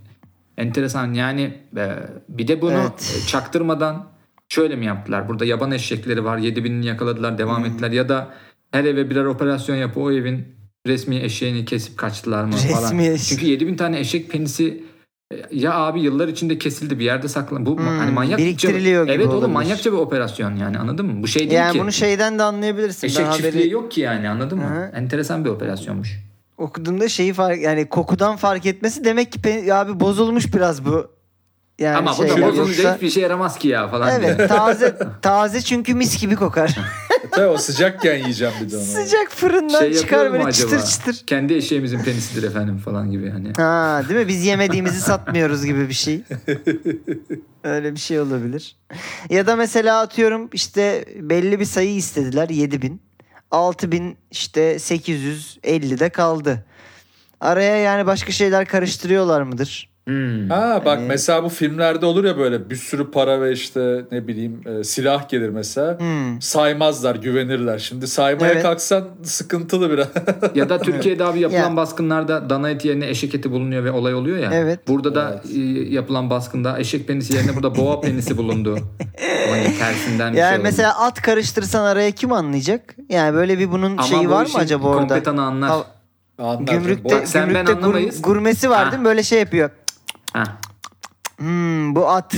enteresan yani e, bir de bunu Evet. çaktırmadan şöyle mi yaptılar? Burada yaban eşekleri var 7000'ini yakaladılar devam Hmm. ettiler ya da her eve birer operasyon yapıp o evin resmi eşeğini kesip kaçtılar mı falan. Resmi eşek. Çünkü 7000 tane eşek penisi e, ya abi yıllar içinde kesildi bir yerde saklan. Bu Hmm, hani manyakça biriktiriliyor gibi Evet oğlum olabilir. manyakça bir operasyon yani anladın mı? Bu şey değil Yani ki. bunu şeyden de anlayabilirsin. Eşek ben çiftliği haberi yok ki yani anladın mı? Hı hı. Enteresan bir operasyonmuş. okuduğumda şeyi fark yani kokudan fark etmesi demek ki pe- abi bozulmuş biraz bu Yani Ama bu şeyler da yoksa- hiçbir şey yaramaz ki ya falan diye. Evet taze taze çünkü mis gibi kokar. E Tabii o sıcakken yiyeceğim bir de onu. Sıcak fırından Şey çıkar böyle acaba? çıtır çıtır. Kendi eşeğimizin penisidir efendim falan gibi hani. Ha, değil mi? Biz yemediğimizi satmıyoruz gibi bir şey. Öyle bir şey olabilir. Ya da mesela atıyorum işte belli bir sayı istediler 7000. 6000 işte 850 de kaldı. Araya yani başka şeyler karıştırıyorlar mıdır? Hmm. Ha bak Hani- mesela bu filmlerde olur ya böyle bir sürü para ve işte ne bileyim e, silah gelir mesela. Hmm. Saymazlar, güvenirler. Şimdi saymaya Evet. kalksan sıkıntılı biraz. Ya da Türkiye'de abi yapılan Ya. baskınlarda dana eti yerine eşek eti bulunuyor ve olay oluyor ya. Evet. Burada da e, yapılan baskında eşek penisi yerine burada boğa penisi bulundu. Hani tersinden bir Yani şey oldu. mesela at karıştırsan araya kim anlayacak? Yani böyle bir bunun Ama şeyi bu var mı acaba orada? kompetanı anlar. Ha- Anlar. Gümrükte, Bak sen ben gümrükte gur- anlamayız. gurmesi var Ha. değil mi? Böyle şey yapıyor. Ha. Hmm, bu at.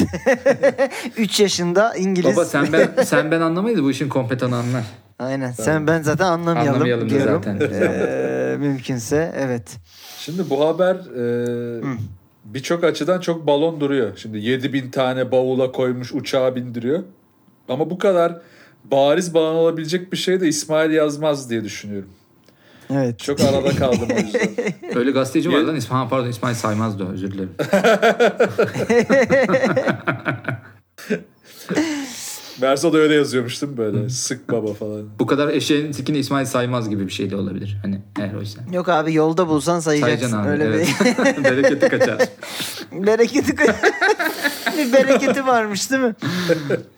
3 yaşında İngiliz. Baba sen ben sen ben anlamayız bu işin kompetanı anlar. Aynen. Sen ben zaten anlamayalım, Anlamayalım da diyorum. zaten. Ee, mümkünse evet. Şimdi bu haber e, birçok açıdan çok balon duruyor. Şimdi 7000 tane bavula koymuş uçağa bindiriyor. Ama bu kadar bariz balon olabilecek bir şey de İsmail yazmaz diye düşünüyorum. Evet. Çok arada kaldım o yüzden. Öyle gazeteci var lan İsmail pardon İsmail Saymaz da özür dilerim. Merso da öyle yazıyormuş değil mi böyle? Sık baba falan. Bu kadar eşeğin sikini İsmail Saymaz gibi bir şey de olabilir. Hani eğer oysa. Yok abi yolda bulsan sayacaksın. Sayacaksın abi. Öyle evet. Bereketi kaçar. bir bereketi bir bereketi varmış değil mi?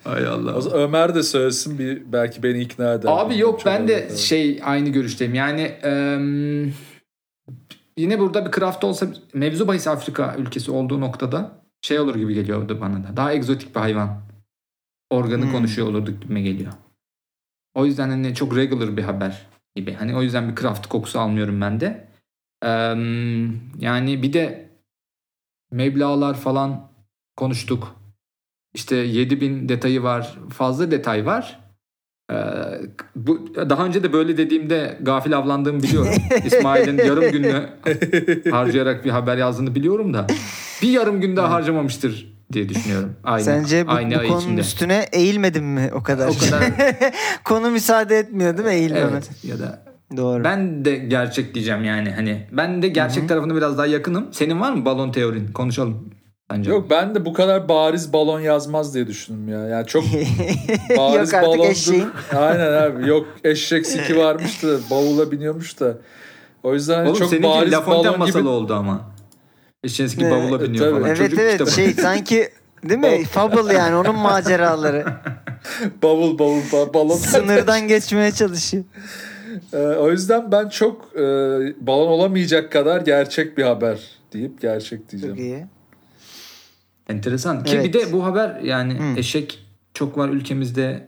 Hay Allah. O Ömer de söylesin bir belki beni ikna eder. Abi yok Çok ben de kaldım. şey aynı görüşteyim. Yani em, yine burada bir craft olsa mevzu bahis Afrika ülkesi olduğu noktada şey olur gibi geliyordu bana da. Daha egzotik bir hayvan. Organı Hmm. konuşuyor olurduk gibime geliyor. O yüzden hani çok regular bir haber gibi. Hani o yüzden bir craft kokusu almıyorum ben de. Em, yani bir de meblağlar falan konuştuk. İşte 7000 detayı var. Fazla detay var. Ee, bu daha önce de böyle dediğimde gafil avlandığımı biliyorum. İsmail'in yarım gününü harcayarak bir haber yazdığını biliyorum da bir yarım gün daha harcamamıştır diye düşünüyorum. Aynı, Sence bu, aynı bu konunun içinde. üstüne eğilmedin mi o kadar? O kadar Konu müsaade etmiyor değil mi eğilmeme? evet ya da Doğru. ben de gerçek diyeceğim yani hani ben de gerçek tarafına biraz daha yakınım. Senin var mı balon teorin? Konuşalım. Bence. Yok ben de bu kadar bariz balon yazmaz diye düşündüm ya. Yani çok bariz Yok artık balondu. eşeğin. Aynen abi. Yok eşek siki varmış da bavula biniyormuş da. O yüzden Oğlum çok bariz balon masalı gibi. oldu ama. Evet, bavula biniyor tabii. falan. evet Çocuk evet kitabı. şey sanki değil mi? Fable yani onun maceraları. Bavul bavul ba- balon. Sınırdan geçmeye çalışıyor. Ee, o yüzden ben çok e, balon olamayacak kadar gerçek bir haber deyip gerçek diyeceğim. Çok iyi. Enteresan. Ki Evet. bir de bu haber yani Hı. eşek çok var ülkemizde.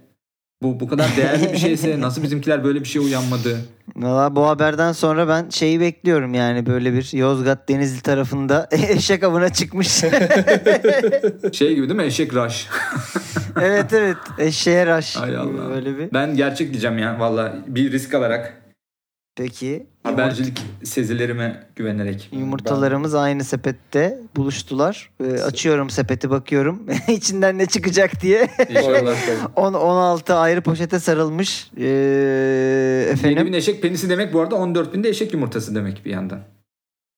Bu bu kadar değerli bir şeyse nasıl bizimkiler böyle bir şeye uyanmadı? Valla bu haberden sonra ben şeyi bekliyorum yani böyle bir Yozgat Denizli tarafında eşek avına çıkmış. Şey gibi değil mi? Eşek rush. evet evet eşeğe raş. Hay Allah. Böyle bir. Ben gerçek diyeceğim ya valla bir risk alarak Peki. habercilik sezilerime güvenerek. Yumurtalarımız aynı sepette buluştular. Ee, açıyorum sepeti bakıyorum. İçinden ne çıkacak diye. İnşallah. 10 16 ayrı poşete sarılmış. Ee, 7000 efendim. eşek penisi demek bu arada 14 bin de eşek yumurtası demek bir yandan.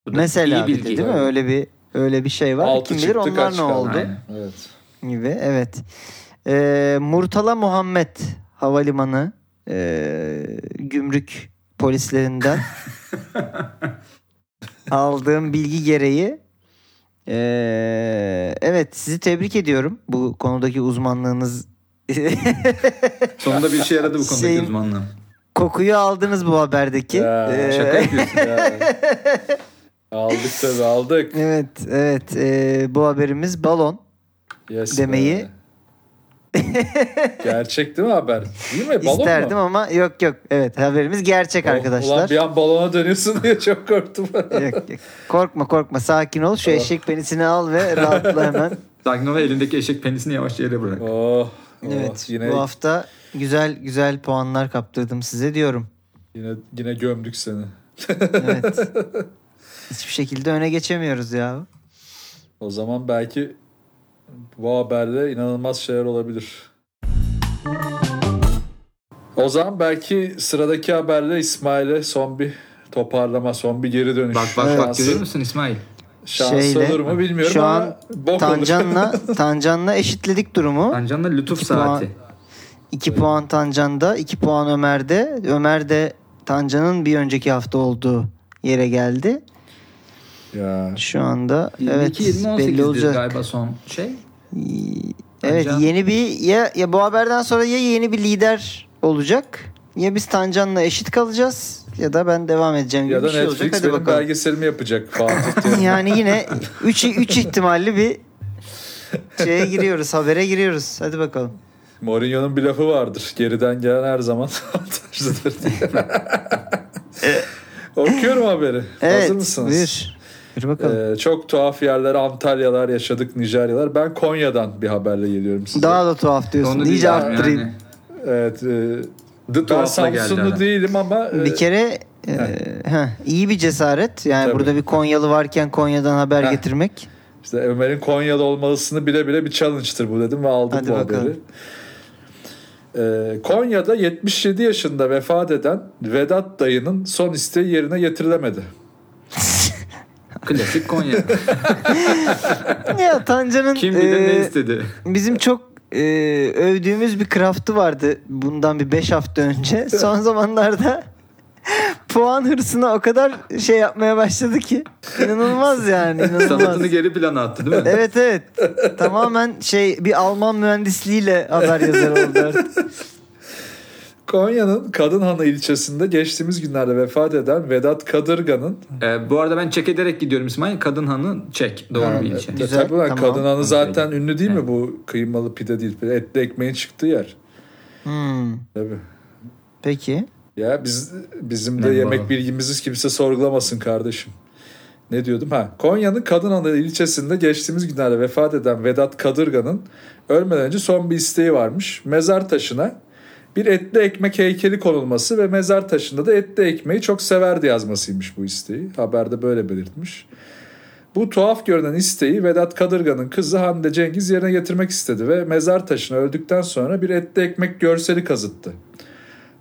Bu da Mesela iyi bir de bilgi. değil mi? Öyle bir öyle bir şey var. Altı Kim bilir çıktı, onlar ne kaldı? oldu Aynen. Evet. gibi. Evet. Ee, Murtala Muhammed Havalimanı ee, gümrük polislerinden aldığım bilgi gereği ee, evet sizi tebrik ediyorum bu konudaki uzmanlığınız Sonunda bir işe yaradı bu konudaki Şeyin- uzmanlığım. kokuyu aldınız bu haberdeki. Ya, Ee, Şaka yapıyorsun. Ya. aldık tabii aldık. Evet, evet. Ee, bu haberimiz balon. Yes Demeyi- be. Gerçek değil mi haber? Değil mi? Balon İsterdim mu? ama yok yok. Evet, haberimiz gerçek Ulan arkadaşlar. bir an balona dönüyorsun diye çok korktum. Yok, yok. Korkma korkma sakin ol. Şu Tamam. eşek penisini al ve rahatla hemen. Sakin ol ve elindeki eşek penisini yavaşça yere bırak. oh, oh, Evet. yine Bu hafta güzel güzel puanlar kaptırdım size diyorum. yine yine gömdük seni. Evet. Hiçbir şekilde öne geçemiyoruz ya. O zaman belki Bu haberle inanılmaz şeyler olabilir. O zaman belki sıradaki haberle İsmail'e son bir toparlama, son bir geri dönüş. Bak bak bak görüyor musun İsmail? Şans Şeyle, olur mu bilmiyorum şu ama an bok olur. Tancan'la Tancan'la eşitledik durumu. Tancan'la lütuf İki puan. saati. 2 puan Tancan'da, 2 puan Ömer'de. Ömer de Tancan'ın bir önceki hafta olduğu yere geldi. Ya. Şu anda evet 22 belli 28'dir olacak. galiba son şey. Evet Tancan. yeni bir ya, ya bu haberden sonra ya yeni bir lider olacak ya biz Tancan'la eşit kalacağız ya da ben devam edeceğim gibi Ya da bir şey Netflix olacak. Hadi benim bakalım. belgeselimi yapacak Fatih diye. Yani yine 3 3 ihtimalli bir şeye giriyoruz, habere giriyoruz. Hadi bakalım. Mourinho'nun bir lafı vardır. Geriden gelen her zaman avantajlıdır diye. Okuyorum haberi. Evet. Hazır mısınız? Buyur. Buyur bakalım. Ee, çok tuhaf yerler, Antalyalar yaşadık, Nijeryalar. Ben Konya'dan bir haberle geliyorum size. Daha da tuhaf diyorsun. Onu İyice arttırayım. yani. Evet. E, The ben Samsunlu değilim ama e, Bir kere e, heh, iyi bir cesaret. Yani Tabii. burada bir Konyalı varken Konya'dan haber Heh. getirmek. işte Ömer'in Konyalı olmalısını bile bile bir challenge'tır bu dedim ve aldım Hadi bu bakalım. haberi. Ee, Konya'da 77 yaşında vefat eden Vedat dayının son isteği yerine getirilemedi. Klasik Konya. ya Tancan'ın Kim bilir ne e, istedi. bizim çok e, övdüğümüz bir craft'ı vardı bundan bir 5 hafta önce. Son zamanlarda puan hırsına o kadar şey yapmaya başladı ki inanılmaz yani inanılmaz. Sanatını geri plana attı değil mi? Evet evet. Tamamen şey bir Alman mühendisliğiyle haber yazarı oldu artık. Konya'nın Kadınhanı ilçesinde geçtiğimiz günlerde vefat eden Vedat Kadırga'nın Ee, bu arada ben çek ederek gidiyorum İsmail. Kadınhanı çek. Doğru Ha, bir ilçe. Güzel, Tabii tamam. Kadınhanı zaten ünlü değil mi Evet. bu kıymalı pide değil. Etli ekmeğin çıktığı yer. Hmm, Tabii. Peki. Ya biz bizim de Ne yemek var? bilgimizi kimse sorgulamasın kardeşim. Ne diyordum? Ha, Konya'nın Kadınhanı ilçesinde geçtiğimiz günlerde vefat eden Vedat Kadırga'nın ölmeden önce son bir isteği varmış. Mezar taşına bir etli ekmek heykeli konulması ve mezar taşında da etli ekmeği çok severdi yazmasıymış bu isteği. Haberde böyle belirtmiş. Bu tuhaf görünen isteği Vedat Kadırga'nın kızı Hande Cengiz yerine getirmek istedi ve mezar taşına öldükten sonra bir etli ekmek görseli kazıttı.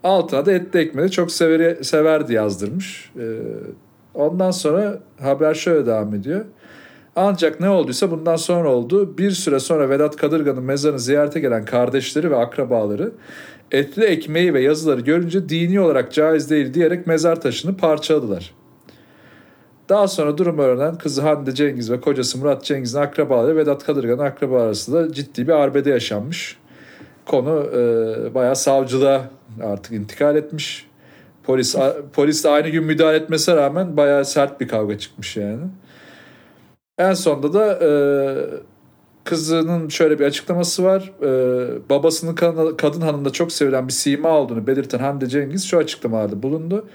Altına da etli ekmeği çok severi, severdi yazdırmış. Ee, ondan sonra haber şöyle devam ediyor. Ancak ne olduysa bundan sonra oldu. Bir süre sonra Vedat Kadırga'nın mezarını ziyarete gelen kardeşleri ve akrabaları etli ekmeği ve yazıları görünce dini olarak caiz değil diyerek mezar taşını parçaladılar. Daha sonra durum öğrenen kızı Hande Cengiz ve kocası Murat Cengiz'in akrabaları Vedat Kadırga'nın akrabaları arasında ciddi bir arbede yaşanmış. Konu e, bayağı savcılığa artık intikal etmiş. Polis a- polis de aynı gün müdahale etmesine rağmen bayağı sert bir kavga çıkmış yani. En sonunda da e, kızının şöyle bir açıklaması var. E, babasının kadın, kadın hanımda çok sevilen bir sima olduğunu belirten Hande Cengiz şu açıklamalarda bulundu.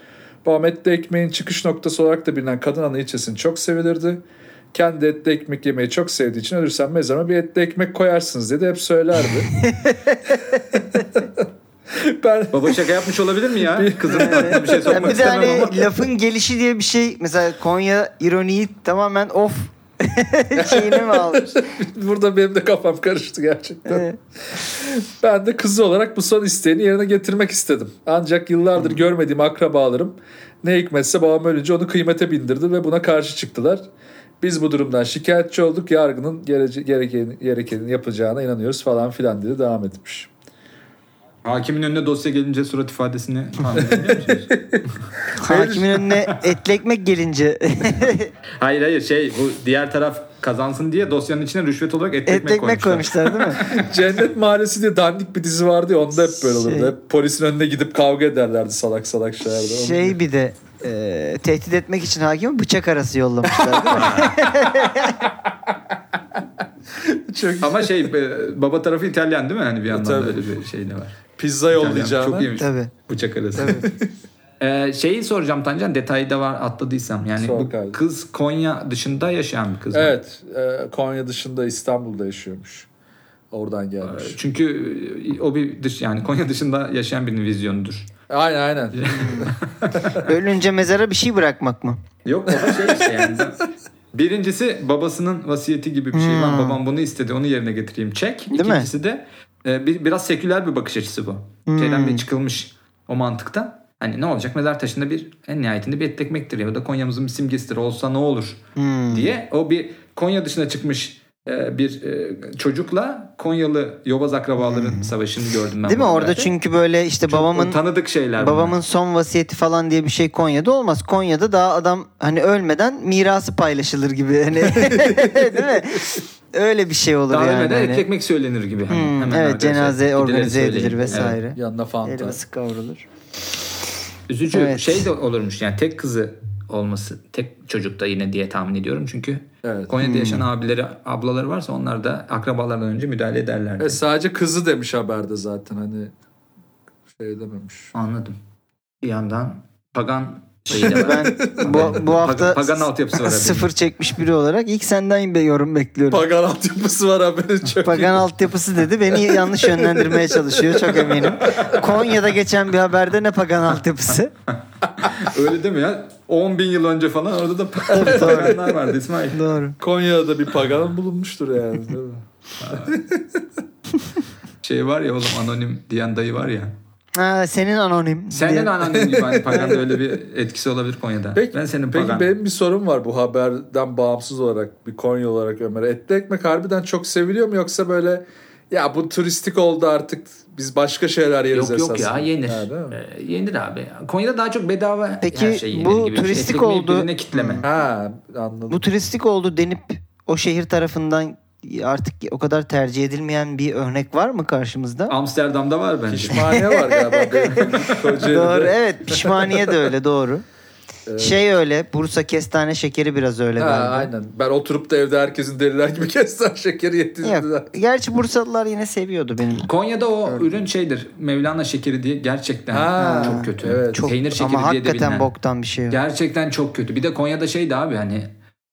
Babam etli ekmeğin çıkış noktası olarak da bilinen kadın hanı ilçesini çok sevilirdi. Kendi etli ekmek yemeyi çok sevdiği için ölürsem mezarıma bir etli ekmek koyarsınız dedi hep söylerdi. ben Baba şaka yapmış olabilir mi ya? Kızın aklına bir şey Ya sokmak bir de hani ama. lafın gelişi diye bir şey mesela Konya ironiyi tamamen off şeyine mi almış? burada benim de kafam karıştı gerçekten. Evet. Ben de kızı olarak bu son isteğini yerine getirmek istedim. Ancak yıllardır görmediğim akrabalarım ne hikmetse babam ölünce onu kıymete bindirdi ve buna karşı çıktılar. Biz bu durumdan şikayetçi olduk. Yargının gerece- gereken, gerekenini yapacağına inanıyoruz falan filan diye devam etmiş. Hakimin önüne dosya gelince surat ifadesini? Hakimin önüne etli ekmek gelince hayır hayır şey bu diğer taraf kazansın diye dosyanın içine rüşvet olarak et, etli ekmek, ekmek koymuşlar. koymuşlar değil mi? Cennet Mahallesi diye dandik bir dizi vardı ya onda hep böyle olurdu. Şey- Hep polisin önüne gidip kavga ederlerdi salak salak şeylerde. Şey bir de e, tehdit etmek için hakime bıçak arası yollamışlar değil mi? çok Ama şey e, baba tarafı İtalyan değil mi? Hani bir yandan da Tabii. öyle bir şey de var. Pizza yollayacağına. Çok iyiymiş. Tabii. Bıçak arası. Tabii. Ee, şeyi soracağım Tancan detayı da var atladıysam. Yani Sor bu kardeşim. kız Konya dışında yaşayan bir kız mı? Evet. e, Konya dışında İstanbul'da yaşıyormuş. Oradan gelmiş. Çünkü e, o bir dış yani Konya dışında yaşayan birinin vizyonudur. Aynen aynen. Ölünce mezara bir şey bırakmak mı? Yok baba şey işte yani. Birincisi babasının vasiyeti gibi bir şey var. Hmm. Babam bunu istedi onu yerine getireyim. Çek. Değil mi? İkincisi de e, bir, biraz seküler bir bakış açısı bu. Hmm. Şeyden bir çıkılmış o mantıkta. Hani ne olacak mezar taşında bir en nihayetinde bir et ekmektir ya da Konya'mızın bir simgesidir olsa ne olur Hmm. diye o bir Konya dışına çıkmış e, bir e, çocukla Konyalı yobaz akrabaların savaşını gördüm ben. Hmm. Değil mi? Orada haberde. çünkü böyle işte Çok babamın tanıdık şeyler. babamın bunlar. son vasiyeti falan diye bir şey Konya'da olmaz. Konya'da daha adam hani ölmeden mirası paylaşılır gibi hani değil mi? Öyle bir şey olur daha yani. ölmeden hani. ekmek söylenir gibi. Hani Hmm, hemen evet cenaze organize söyleyin. edilir Evet. vesaire. Yanına fanta. Helvası kavrulur. Üzücü Evet. şey de olurmuş yani tek kızı olması tek çocukta yine diye tahmin ediyorum çünkü Evet. Konya'da yaşayan Hmm. abileri ablaları varsa onlar da akrabalardan önce müdahale ederler. E, sadece kızı demiş haberde zaten hani şey dememiş. Anladım. Bir yandan pagan. Ben bu, bu hafta Pagan, altyapısı var. sıfır çekmiş biri olarak ilk senden bir yorum bekliyorum. Pagan altyapısı var haberin çok Pagan iyi. altyapısı dedi. Beni yanlış yönlendirmeye çalışıyor çok eminim. Konya'da geçen bir haberde ne pagan altyapısı? Öyle değil mi ya? 10 bin yıl önce falan orada da paganlar vardı İsmail. Doğru. Konya'da bir pagan bulunmuştur yani. değil mi? Şey var ya oğlum anonim diyen dayı var ya. Ha, senin anonim. Senin diye. anonim gibi hani paganda öyle bir etkisi olabilir Konya'da. Peki, ben senin peki benim bir sorum var bu haberden bağımsız olarak bir Konya olarak Ömer'e. Etli ekmek harbiden çok seviliyor mu yoksa böyle ya bu turistik oldu artık biz başka şeyler yeriz Yok yok esasında. ya yenir. Ha? Ee, yenir abi. Konya'da daha çok bedava Peki, her şey yenir bu gibi. şey. turistik ekmeği oldu. birine kitleme. Ha anladım. Bu turistik oldu denip o şehir tarafından artık o kadar tercih edilmeyen bir örnek var mı karşımızda? Amsterdam'da var bence. Pişmaniye var galiba. Doğru evet pişmaniye de öyle doğru. Şey öyle Bursa kestane şekeri biraz öyle Ha, galiba. aynen. Ben oturup da evde herkesin deliler gibi kestane şekeri yedirdiler. Gerçi Bursalılar yine seviyordu benim. Konya'da o ürün şeydir. Mevlana şekeri diye gerçekten Ha, çok kötü. evet. Çok, Peynir şekeri ama diye de hakikaten bilinen. boktan bir şey. Gerçekten çok kötü. Bir de Konya'da şeydi abi hani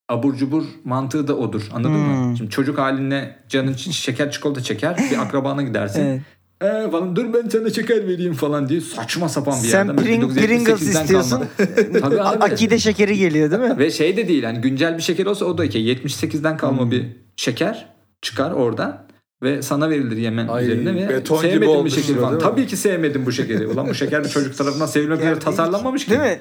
abur cubur mantığı da odur. Anladın Hmm. mı? Şimdi çocuk haline canın şeker çikolata çeker. Bir akrabana gidersin. Evet. Ee, falan dur ben sana şeker vereyim falan diye saçma sapan bir Sen yerden. Pring- 1978'den Pringles istiyorsun. Tabii abi. Akide şekeri geliyor değil mi? Ve şey de değil hani güncel bir şeker olsa o da ki 78'den kalma Hmm. bir şeker çıkar oradan ve sana verilir yemen Ay, üzerine ve beton gibi sevmedim bu olmuş şekeri falan. Tabii ki sevmedim bu şekeri. Ulan bu şeker bir çocuk tarafından sevilmek üzere tasarlanmamış ki. Değil mi?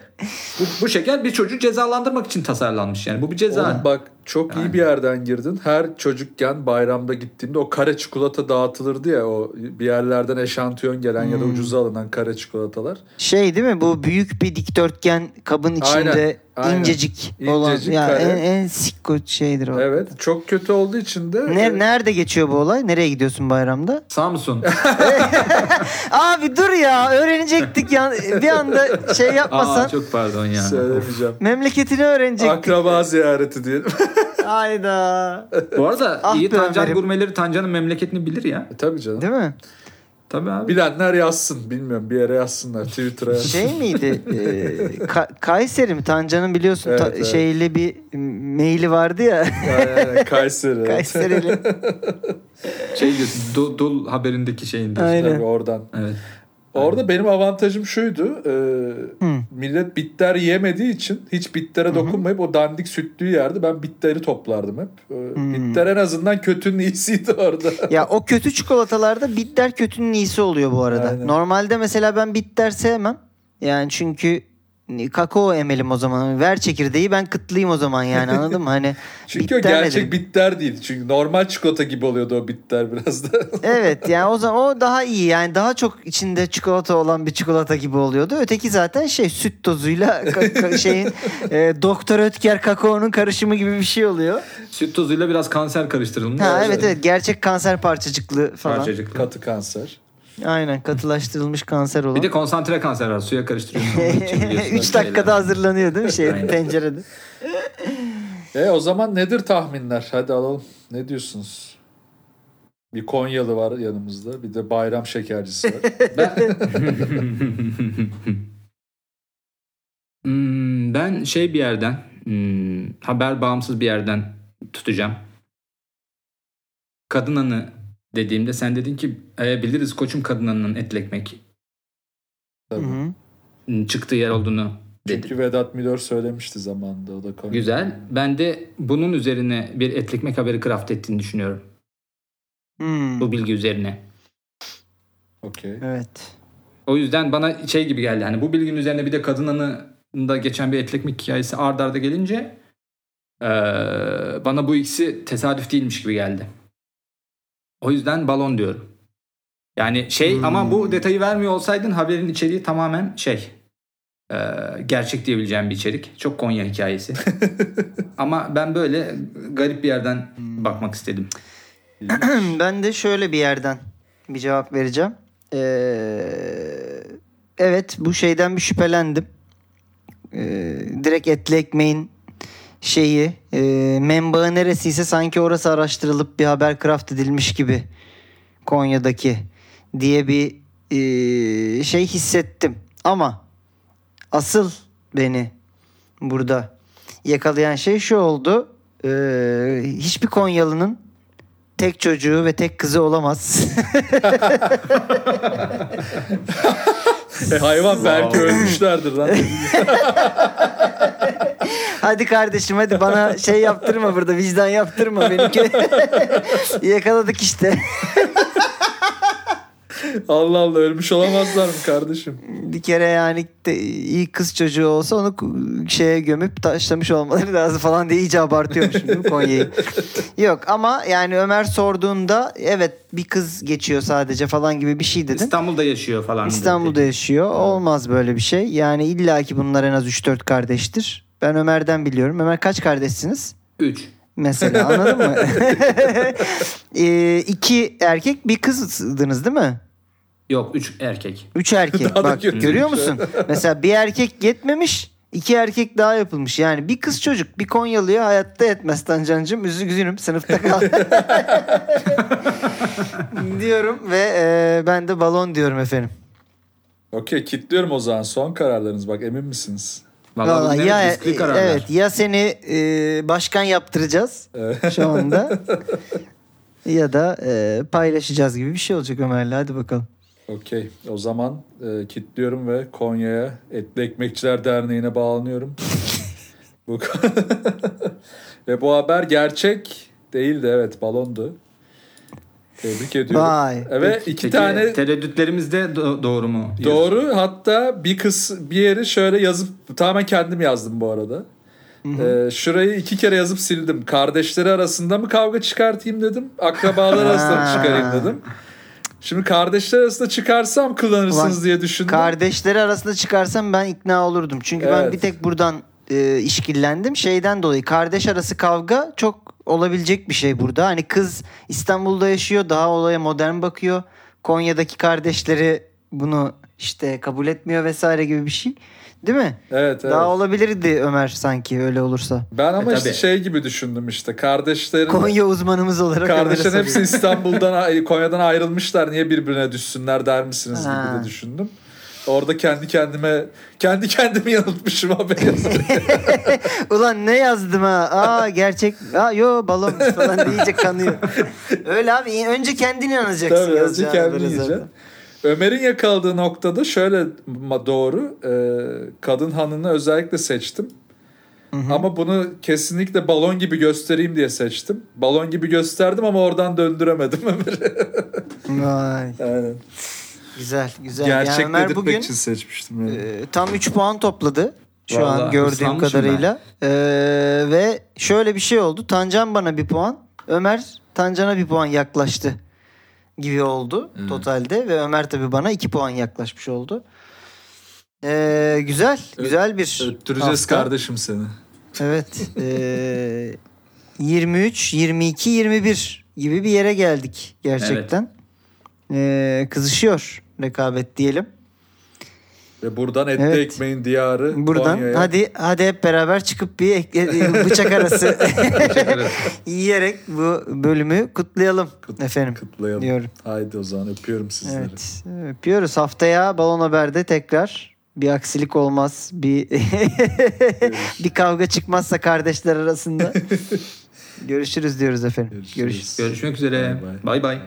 Bu, bu şeker bir çocuğu cezalandırmak için tasarlanmış yani. Bu bir ceza. Oğlum bak çok iyi bir yerden girdin. Her çocukken bayramda gittiğimde o kare çikolata dağıtılırdı ya o bir yerlerden eşantiyon gelen ya da Hmm. ucuza alınan kare çikolatalar. Şey değil mi bu büyük bir dikdörtgen kabın içinde Aynen, aynen. incecik olan İncecik ya kare. en, en sikko şeydir o. Evet çok kötü olduğu için de Ne, nerede geçiyor bu olay? Nereye gidiyorsun bayramda? Samsun. Abi dur ya öğrenecektik ya bir anda şey yapmasan Aa çok pardon ya. söylemeyeceğim. memleketini öğrenecektik. Akraba ziyareti diyelim. Hayda. Bu arada Ah iyi Tancan Ömer'im. gurmeleri Tancan'ın memleketini bilir ya. E, Tabii canım. Değil mi? Tabii abi. Bilenler yazsın. Bilmiyorum bir yere yazsınlar. Twitter'a yazsın. Şey miydi? Ee, Ka- Kayseri mi? Tancan'ın biliyorsun Evet, ta- evet. şeyli bir maili vardı ya. Aynen, Kayseri. Kayserili. Şey diyorsun, dul, dul haberindeki şeyin diyorsun. Aynen. Tabii oradan. Evet. Orada benim avantajım şuydu. e, Hı. millet bitter yemediği için hiç bittere dokunmayıp o dandik sütlüğü yerdi. Ben bitteri toplardım hep. E, Bitter en azından kötünün iyisiydi orada. ya o kötü çikolatalarda bitter kötünün iyisi oluyor bu arada. Aynen. Normalde mesela ben bitter sevmem. Yani çünkü kakao emelim o zaman. Ver çekirdeği ben kıtlayayım o zaman yani anladın mı? Hani Çünkü o gerçek nedir? bitter değil. Çünkü normal çikolata gibi oluyordu o bitter biraz da. Evet yani o zaman o daha iyi yani daha çok içinde çikolata olan bir çikolata gibi oluyordu. Öteki zaten şey süt tozuyla şeyin e, Doktor Ötker kakaonun karışımı gibi bir şey oluyor. Süt tozuyla biraz kanser karıştırılmış. Ha evet evet gerçek kanser parçacıklı falan. Parçacık. Katı kanser. Aynen katılaştırılmış kanser olan. Bir de konsantre kanser var. Suya karıştırıyorsun. onun için biliyorsun 3 dakikada hazırlanıyor değil mi şey tencerede? E o zaman nedir tahminler? Hadi alalım. Ne diyorsunuz? Bir Konyalı var yanımızda. Bir de bayram şekercisi var. Ben... Hmm, ben şey bir yerden hmm, haber bağımsız bir yerden tutacağım. Kadın anı dediğimde sen dedin ki e, biliriz koçum kadın anının etli ekmek Tabii. Çıktığı yer olduğunu Çünkü Vedat Milor söylemişti zamanında o da konu. Güzel. Ben de bunun üzerine bir etli ekmek haberi craft ettiğini düşünüyorum. Hmm, Bu bilgi üzerine. Okey. Evet. O yüzden bana şey gibi geldi. Hani bu bilginin üzerine bir de kadın anında geçen bir etli ekmek hikayesi ard arda gelince eee, bana bu ikisi tesadüf değilmiş gibi geldi. O yüzden balon diyorum. Yani şey Hmm. ama bu detayı vermiyor olsaydın haberin içeriği tamamen şey eee, gerçek diyebileceğim bir içerik. Çok Konya hikayesi. ama ben böyle garip bir yerden bakmak istedim. ben de şöyle bir yerden bir cevap vereceğim. Ee, evet bu şeyden bir şüphelendim. Ee, direkt etli ekmeğin şeyi e, menbaı neresiyse sanki orası araştırılıp bir haber craft edilmiş gibi Konya'daki diye bir e, şey hissettim. Ama asıl beni burada yakalayan şey şu oldu. Ee, hiçbir Konyalı'nın tek çocuğu ve tek kızı olamaz. E, hayvan belki ölmüşlerdir lan. hadi kardeşim hadi bana şey yaptırma burada vicdan yaptırma benimki. Yakaladık işte. Allah Allah ölmüş olamazlar mı kardeşim? Bir kere yani de, iyi kız çocuğu olsa onu şeye gömüp taşlamış olmaları lazım falan diye iyice abartıyormuşum değil mi Konya'yı? Yok ama yani Ömer sorduğunda evet bir kız geçiyor sadece falan gibi bir şey dedin. İstanbul'da yaşıyor falan. İstanbul'da yaşıyor. Olmaz böyle bir şey. Yani illaki bunlar en az 3-4 kardeştir. Ben Ömer'den biliyorum. Ömer kaç kardeşsiniz? 3. Mesela anladın mı? ee, iki erkek bir kızdınız değil mi? Yok 3 erkek. Üç erkek. Daha da Bak görüyor musun? Mesela bir erkek yetmemiş. iki erkek daha yapılmış. Yani bir kız çocuk bir Konyalı'ya hayatta yetmez Tancancığım. Üzgünüm sınıfta kal. diyorum ve e, ben de balon diyorum efendim. Okey kilitliyorum o zaman. Son kararlarınız bak emin misiniz? Vallahi, Vallahi ya riskli kararlar. evet ya seni e, başkan yaptıracağız şu anda ya da e, paylaşacağız gibi bir şey olacak Ömer'le hadi bakalım. Okey o zaman e, kilitliyorum ve Konya'ya Etli Ekmekçiler Derneği'ne bağlanıyorum. bu ve bu haber gerçek değildi evet balondu. Tebrik ediyorum. Vay. Evet iki Peki, tane tereddütlerimiz de do- doğru mu? Doğru. Hatta bir kız bir yeri şöyle yazıp tamamen kendim yazdım bu arada. Ee, şurayı iki kere yazıp sildim. Kardeşleri arasında mı kavga çıkartayım dedim. Akrabalar arasında mı çıkarayım dedim. Şimdi kardeşler arasında çıkarsam kullanırsınız Ulan, diye düşündüm. Kardeşleri arasında çıkarsam ben ikna olurdum. Çünkü ben Evet. bir tek buradan e, işkillendim. Şeyden dolayı kardeş arası kavga çok olabilecek bir şey burada. Hani kız İstanbul'da yaşıyor daha olaya modern bakıyor. Konya'daki kardeşleri bunu işte kabul etmiyor vesaire gibi bir şey. Değil mi? evet, evet. Daha olabilirdi Ömer sanki öyle olursa. ben ama E, işte tabii. şey gibi düşündüm işte. Kardeşlerin Konya uzmanımız olarak Kardeşlerin hepsi İstanbul'dan Konya'dan ayrılmışlar. Niye birbirine düşsünler der misiniz Ha. gibi de düşündüm. Orada kendi kendime kendi kendimi yanıltmışım haberi yazarak. Ulan ne yazdım ha? Aa gerçek. Aa yo balon falan deyince kanıyor. Öyle abi önce kendini inanacaksın. Tabii önce kendini yiyeceksin. Ömer'in yakaladığı noktada şöyle doğru. e, kadın hanını özellikle seçtim. Ama bunu kesinlikle balon gibi göstereyim diye seçtim. Balon gibi gösterdim ama oradan döndüremedim Ömer'i. Vay. Aynen. Güzel güzel. yani Gerçek Ömer dedirtmek bugün için seçmiştim. Yani. e, tam 3 puan topladı. Şu an Vallahi gördüğüm ıslanmışım kadarıyla. E, ve şöyle bir şey oldu. Tancan bana bir puan. Ömer Tancan'a bir puan yaklaştı gibi oldu totalde. Ve Ömer tabii bana 2 puan yaklaşmış oldu. E, güzel. Güzel bir Öttüreceğiz hafta. kardeşim seni. Evet. Ee, 23, 22, 21 gibi bir yere geldik gerçekten. Ee, kızışıyor rekabet diyelim. Ve buradan etli Evet. ekmeğin diyarı Buradan Konya'ya. hadi hadi hep beraber çıkıp bir ek- e, bıçak arası yiyerek bu bölümü kutlayalım efendim. kutlayalım. diyorum. Haydi o zaman öpüyorum sizleri. Evet. Öpüyoruz. Haftaya Balon Haber'de tekrar bir aksilik olmaz. Bir bir kavga çıkmazsa kardeşler arasında. Görüşürüz diyoruz efendim. Görüşürüz. Görüşürüz. Görüşmek üzere. Bay bay.